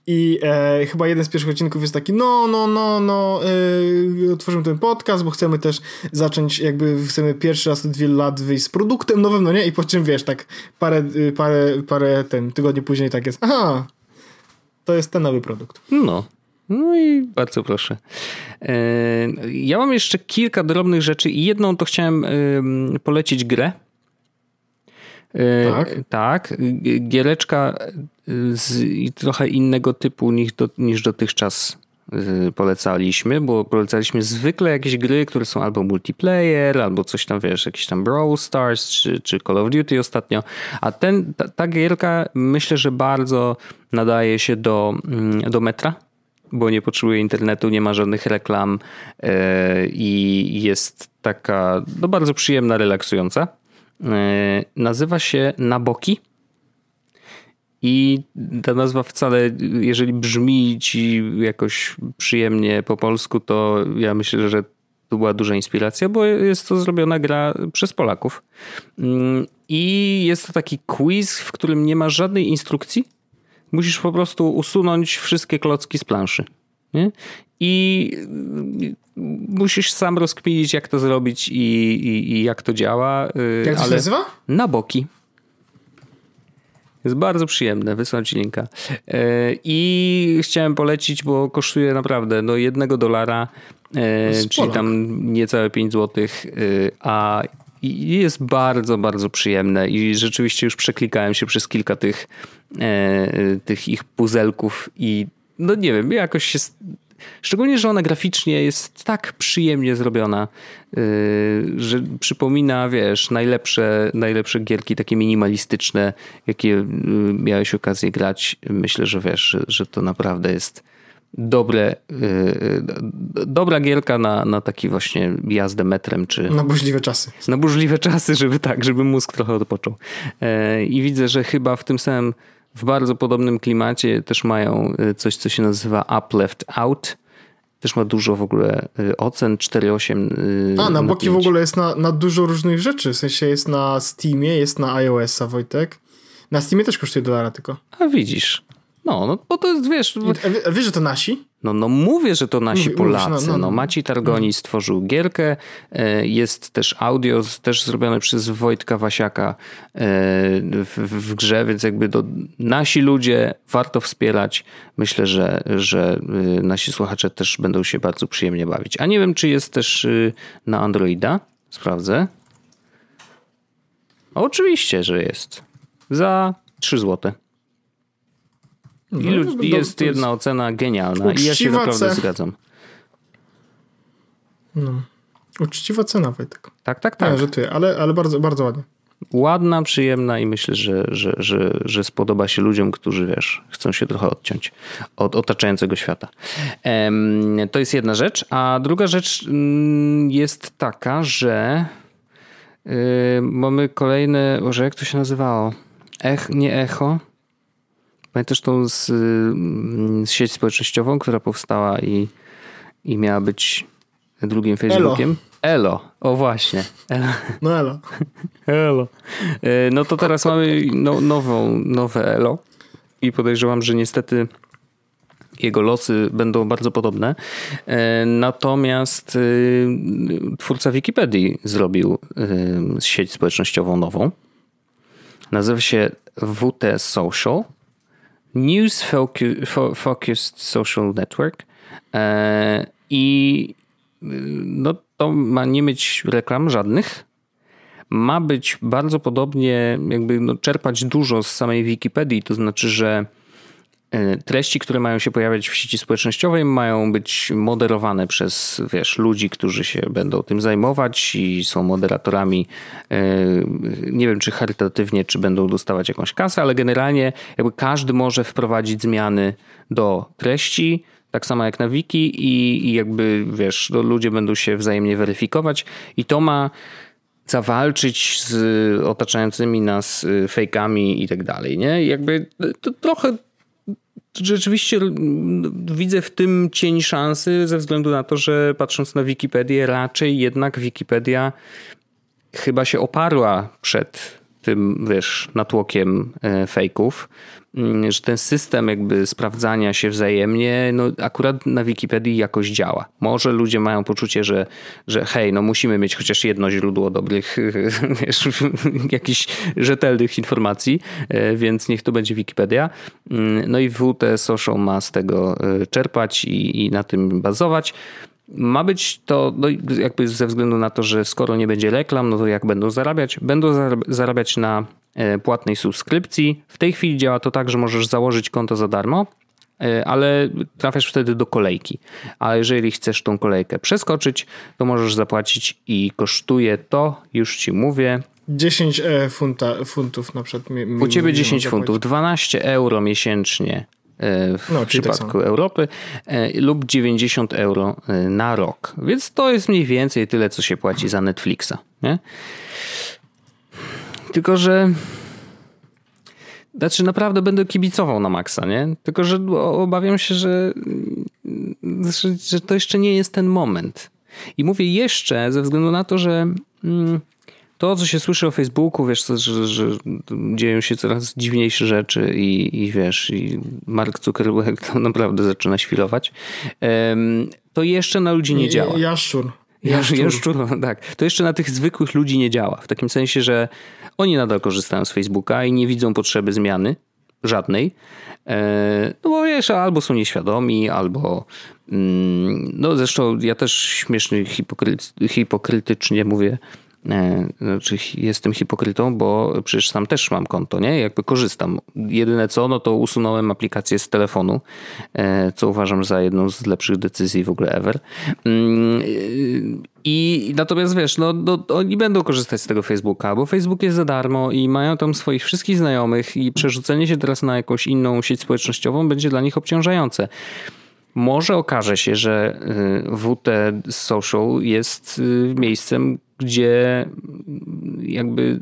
I e, chyba jeden z pierwszych odcinków jest taki, no, no, no, no, e, otworzymy ten podcast, bo chcemy też zacząć, jakby chcemy pierwszy raz od wielu lat wyjść z produktem nowym, no nie? I po czym, wiesz, tak parę, y, parę, parę ten, tygodni później tak jest, aha, to jest ten nowy produkt. No. No i bardzo proszę. E, ja mam jeszcze kilka drobnych rzeczy i jedną to chciałem polecić grę tak? Tak. Giereczka z trochę innego typu niż, do, niż dotychczas e, polecaliśmy, bo polecaliśmy zwykle jakieś gry, które są albo multiplayer, albo coś tam, wiesz, jakiś tam Brawl Stars, czy, czy Call of Duty ostatnio, a ten, ta, ta gierka myślę, że bardzo nadaje się do, mm, do metra, bo nie potrzebuje internetu, nie ma żadnych reklam yy, i jest taka no, bardzo przyjemna, relaksująca. E, nazywa się Naboki. I ta nazwa wcale, jeżeli brzmi ci jakoś przyjemnie po polsku, to ja myślę, że to była duża inspiracja, bo jest to zrobiona gra przez Polaków. Mm, I jest to taki quiz, w którym nie ma żadnej instrukcji. Musisz po prostu usunąć wszystkie klocki z planszy. Nie? I musisz sam rozkminić, jak to zrobić i, i, i jak to działa. Y, jak to się nazywa? Na boki. Jest bardzo przyjemne, wysłałem ci linka. Y, I chciałem polecić, bo kosztuje naprawdę do jednego dolara, y, czyli tam niecałe 5 złotych, a jest bardzo, bardzo przyjemne i rzeczywiście już przeklikałem się przez kilka tych, tych ich puzelków i no nie wiem, jakoś się szczególnie, że ona graficznie jest tak przyjemnie zrobiona, yy, że przypomina, wiesz, najlepsze, najlepsze gierki takie minimalistyczne, jakie yy, miałeś okazję grać. Myślę, że wiesz, że, że to naprawdę jest dobre, yy, dobra gierka na, na taki właśnie jazdę metrem, czy... Na burzliwe czasy. Na burzliwe czasy, żeby tak, żeby mózg trochę odpoczął. Yy, I widzę, że chyba w tym samym w bardzo podobnym klimacie też mają y, coś, co się nazywa Up Left Out. Też ma dużo w ogóle y, ocen, 4,8. Y, A, na, na boki 5. w ogóle jest na, na dużo różnych rzeczy. W sensie jest na Steamie, jest na iOS-a, Wojtek. Na Steamie też kosztuje dolara tylko. A widzisz. No, no bo to jest, wiesz... A wiesz, że to nasi? No, no mówię, że to nasi Mówi, Polacy. Mówisz, no, no, no. Maciej Targoni no. stworzył gierkę. E, jest też audio, też zrobione przez Wojtka Wasiaka e, w, w grze, więc jakby to nasi ludzie warto wspierać. Myślę, że, że e, nasi słuchacze też będą się bardzo przyjemnie bawić. A nie wiem, czy jest też na Androida. Sprawdzę. Oczywiście, że jest. Za 3 złote. No, I no, jest jedna ocena genialna i ja się naprawdę zgadzam. No. Uczciwa cena, Wojtek. Tak, tak, tak. Ja, że ty, ale, ale bardzo, bardzo ładnie. Ładna, przyjemna i myślę, że, że, że, że spodoba się ludziom, którzy, wiesz, chcą się trochę odciąć od otaczającego świata. To jest jedna rzecz. A druga rzecz mm, jest taka, że y, mamy kolejne, może jak to się nazywało? Ech, nie echo, Pamiętasz tą z, mm, z sieć społecznościową, która powstała i, i miała być drugim Facebookiem? Elo. Elo. O właśnie. Elo. No Elo. Elo. E, no to teraz mamy no, nową, nowe Elo i podejrzewam, że niestety jego losy będą bardzo podobne. E, natomiast e, twórca Wikipedii zrobił sieć społecznościową nową. Nazywa się WT Social News Focused Social Network e, i no, to ma nie mieć reklam żadnych. Ma być bardzo podobnie, jakby no, czerpać dużo z samej Wikipedii, to znaczy, że treści, które mają się pojawiać w sieci społecznościowej, mają być moderowane przez wiesz, ludzi, którzy się będą tym zajmować i są moderatorami. E, nie wiem, czy charytatywnie, czy będą dostawać jakąś kasę, ale generalnie jakby każdy może wprowadzić zmiany do treści. Tak samo jak na wiki i, jakby wiesz, no, ludzie będą się wzajemnie weryfikować i to ma zawalczyć z otaczającymi nas y, fejkami i tak dalej, nie? jakby to trochę rzeczywiście widzę w tym cień szansy ze względu na to, że patrząc na Wikipedię, raczej jednak Wikipedia chyba się oparła przed tym, wiesz, natłokiem e, fejków. Mm, że ten system jakby sprawdzania się wzajemnie, no akurat na Wikipedii jakoś działa. Może ludzie mają poczucie, że, że hej, no musimy mieć chociaż jedno źródło dobrych, wiesz, jakichś rzetelnych informacji, e, więc niech to będzie Wikipedia. Mm, no i WT Social ma z tego e, czerpać i, i na tym bazować. Ma być to, no jakby ze względu na to, że skoro nie będzie reklam, no to jak będą zarabiać? Będą zarabiać na płatnej subskrypcji. W tej chwili działa to tak, że możesz założyć konto za darmo, e, ale trafiasz wtedy do kolejki. A jeżeli chcesz tą kolejkę przeskoczyć, to możesz zapłacić i kosztuje to, już ci mówię, 10 e, funta, funtów na przykład. Mi, mi, U ciebie 10 funtów, 12 euro miesięcznie E, w no, tak przypadku tak Europy e, lub 90 euro e, na rok. Więc to jest mniej więcej tyle, co się płaci za Netflixa. Nie? Tylko, że znaczy naprawdę będę kibicował na maksa, nie? Tylko, że obawiam się, że, że to jeszcze nie jest ten moment. I mówię jeszcze ze względu na to, że mm, to, co się słyszy o Facebooku, wiesz, że, że dzieją się coraz dziwniejsze rzeczy i, i wiesz, i Mark Zuckerberg to naprawdę zaczyna świrować, to jeszcze na ludzi nie działa. Jaszczur. Jaszczur. Jaszczur, tak. To jeszcze na tych zwykłych ludzi nie działa. W takim sensie, że oni nadal korzystają z Facebooka i nie widzą potrzeby zmiany żadnej. E, no bo wiesz, albo są nieświadomi, albo mm, no zresztą ja też śmiesznie hipokry, hipokrytycznie mówię, znaczy jestem hipokrytą, bo przecież sam też mam konto, nie? Jakby korzystam. Jedyne co, no to usunąłem aplikację z telefonu, e, co uważam za jedną z lepszych decyzji w ogóle ever. Mm, I natomiast wiesz, no, no oni będą korzystać z tego Facebooka, bo Facebook jest za darmo i mają tam swoich wszystkich znajomych i przerzucenie się teraz na jakąś inną sieć społecznościową będzie dla nich obciążające. Może okaże się, że y, WT Social jest y, miejscem, gdzie jakby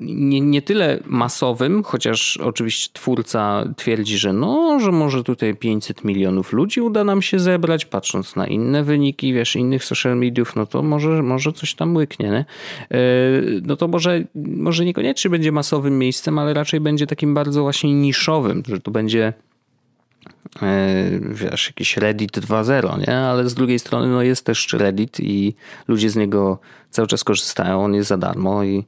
nie, nie tyle masowym, chociaż oczywiście twórca twierdzi, że no, że może tutaj 500 milionów ludzi uda nam się zebrać, patrząc na inne wyniki, wiesz, innych social mediów, no to może, może coś tam łyknie, nie? E, no to może, może niekoniecznie będzie masowym miejscem, ale raczej będzie takim bardzo właśnie niszowym, że to będzie wiesz, jakiś Reddit 2.0, nie? Ale z drugiej strony no jest też Reddit i ludzie z niego cały czas korzystają, on jest za darmo i,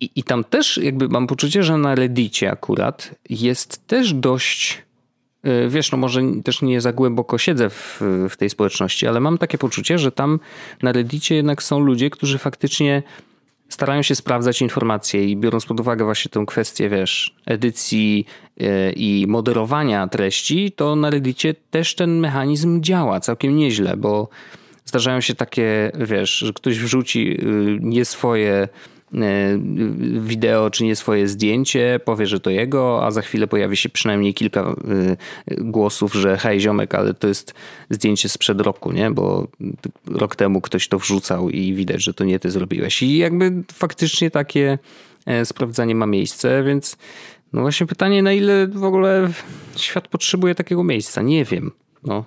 i, i tam też jakby mam poczucie, że na Reddicie akurat jest też dość e, wiesz, no może też nie za głęboko siedzę w, w tej społeczności, ale mam takie poczucie, że tam na Reddicie jednak są ludzie, którzy faktycznie starają się sprawdzać informacje i biorąc pod uwagę właśnie tę kwestię, wiesz, edycji e, i moderowania treści, to na Reddicie też ten mechanizm działa całkiem nieźle, bo zdarzają się takie, wiesz, że ktoś wrzuci y, nie swoje wideo czy nie swoje zdjęcie, powie, że to jego, a za chwilę pojawi się przynajmniej kilka e, głosów, że hej ziomek, ale to jest zdjęcie sprzed roku, nie? Bo rok temu ktoś to wrzucał i widać, że to nie ty zrobiłeś. I jakby faktycznie takie e, sprawdzanie ma miejsce, więc no właśnie pytanie, na ile w ogóle świat potrzebuje takiego miejsca? Nie wiem. No,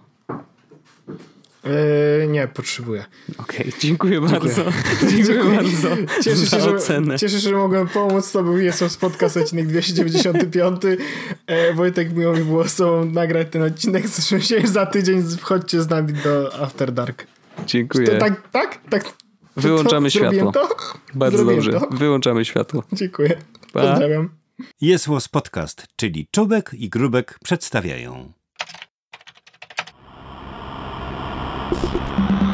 Yy, nie, potrzebuję. Okej, okay, dziękuję bardzo. Dziękuję, bardzo. Cieszę się, że, cieszę się, że mogłem pomóc tobie. Jest podcast odcinek 295. E, Wojtek, miło mi było z tobą nagrać ten odcinek. Zresztą się za tydzień wchodźcie z nami do After Dark. Dziękuję. To, tak, tak, tak. Wyłączamy to, światło. To? Bardzo Zrobiłem dobrze. To? Wyłączamy światło. Dziękuję. Pa. Pozdrawiam. Jest Podcast, czyli Czubek i Grubek przedstawiają. Thank you.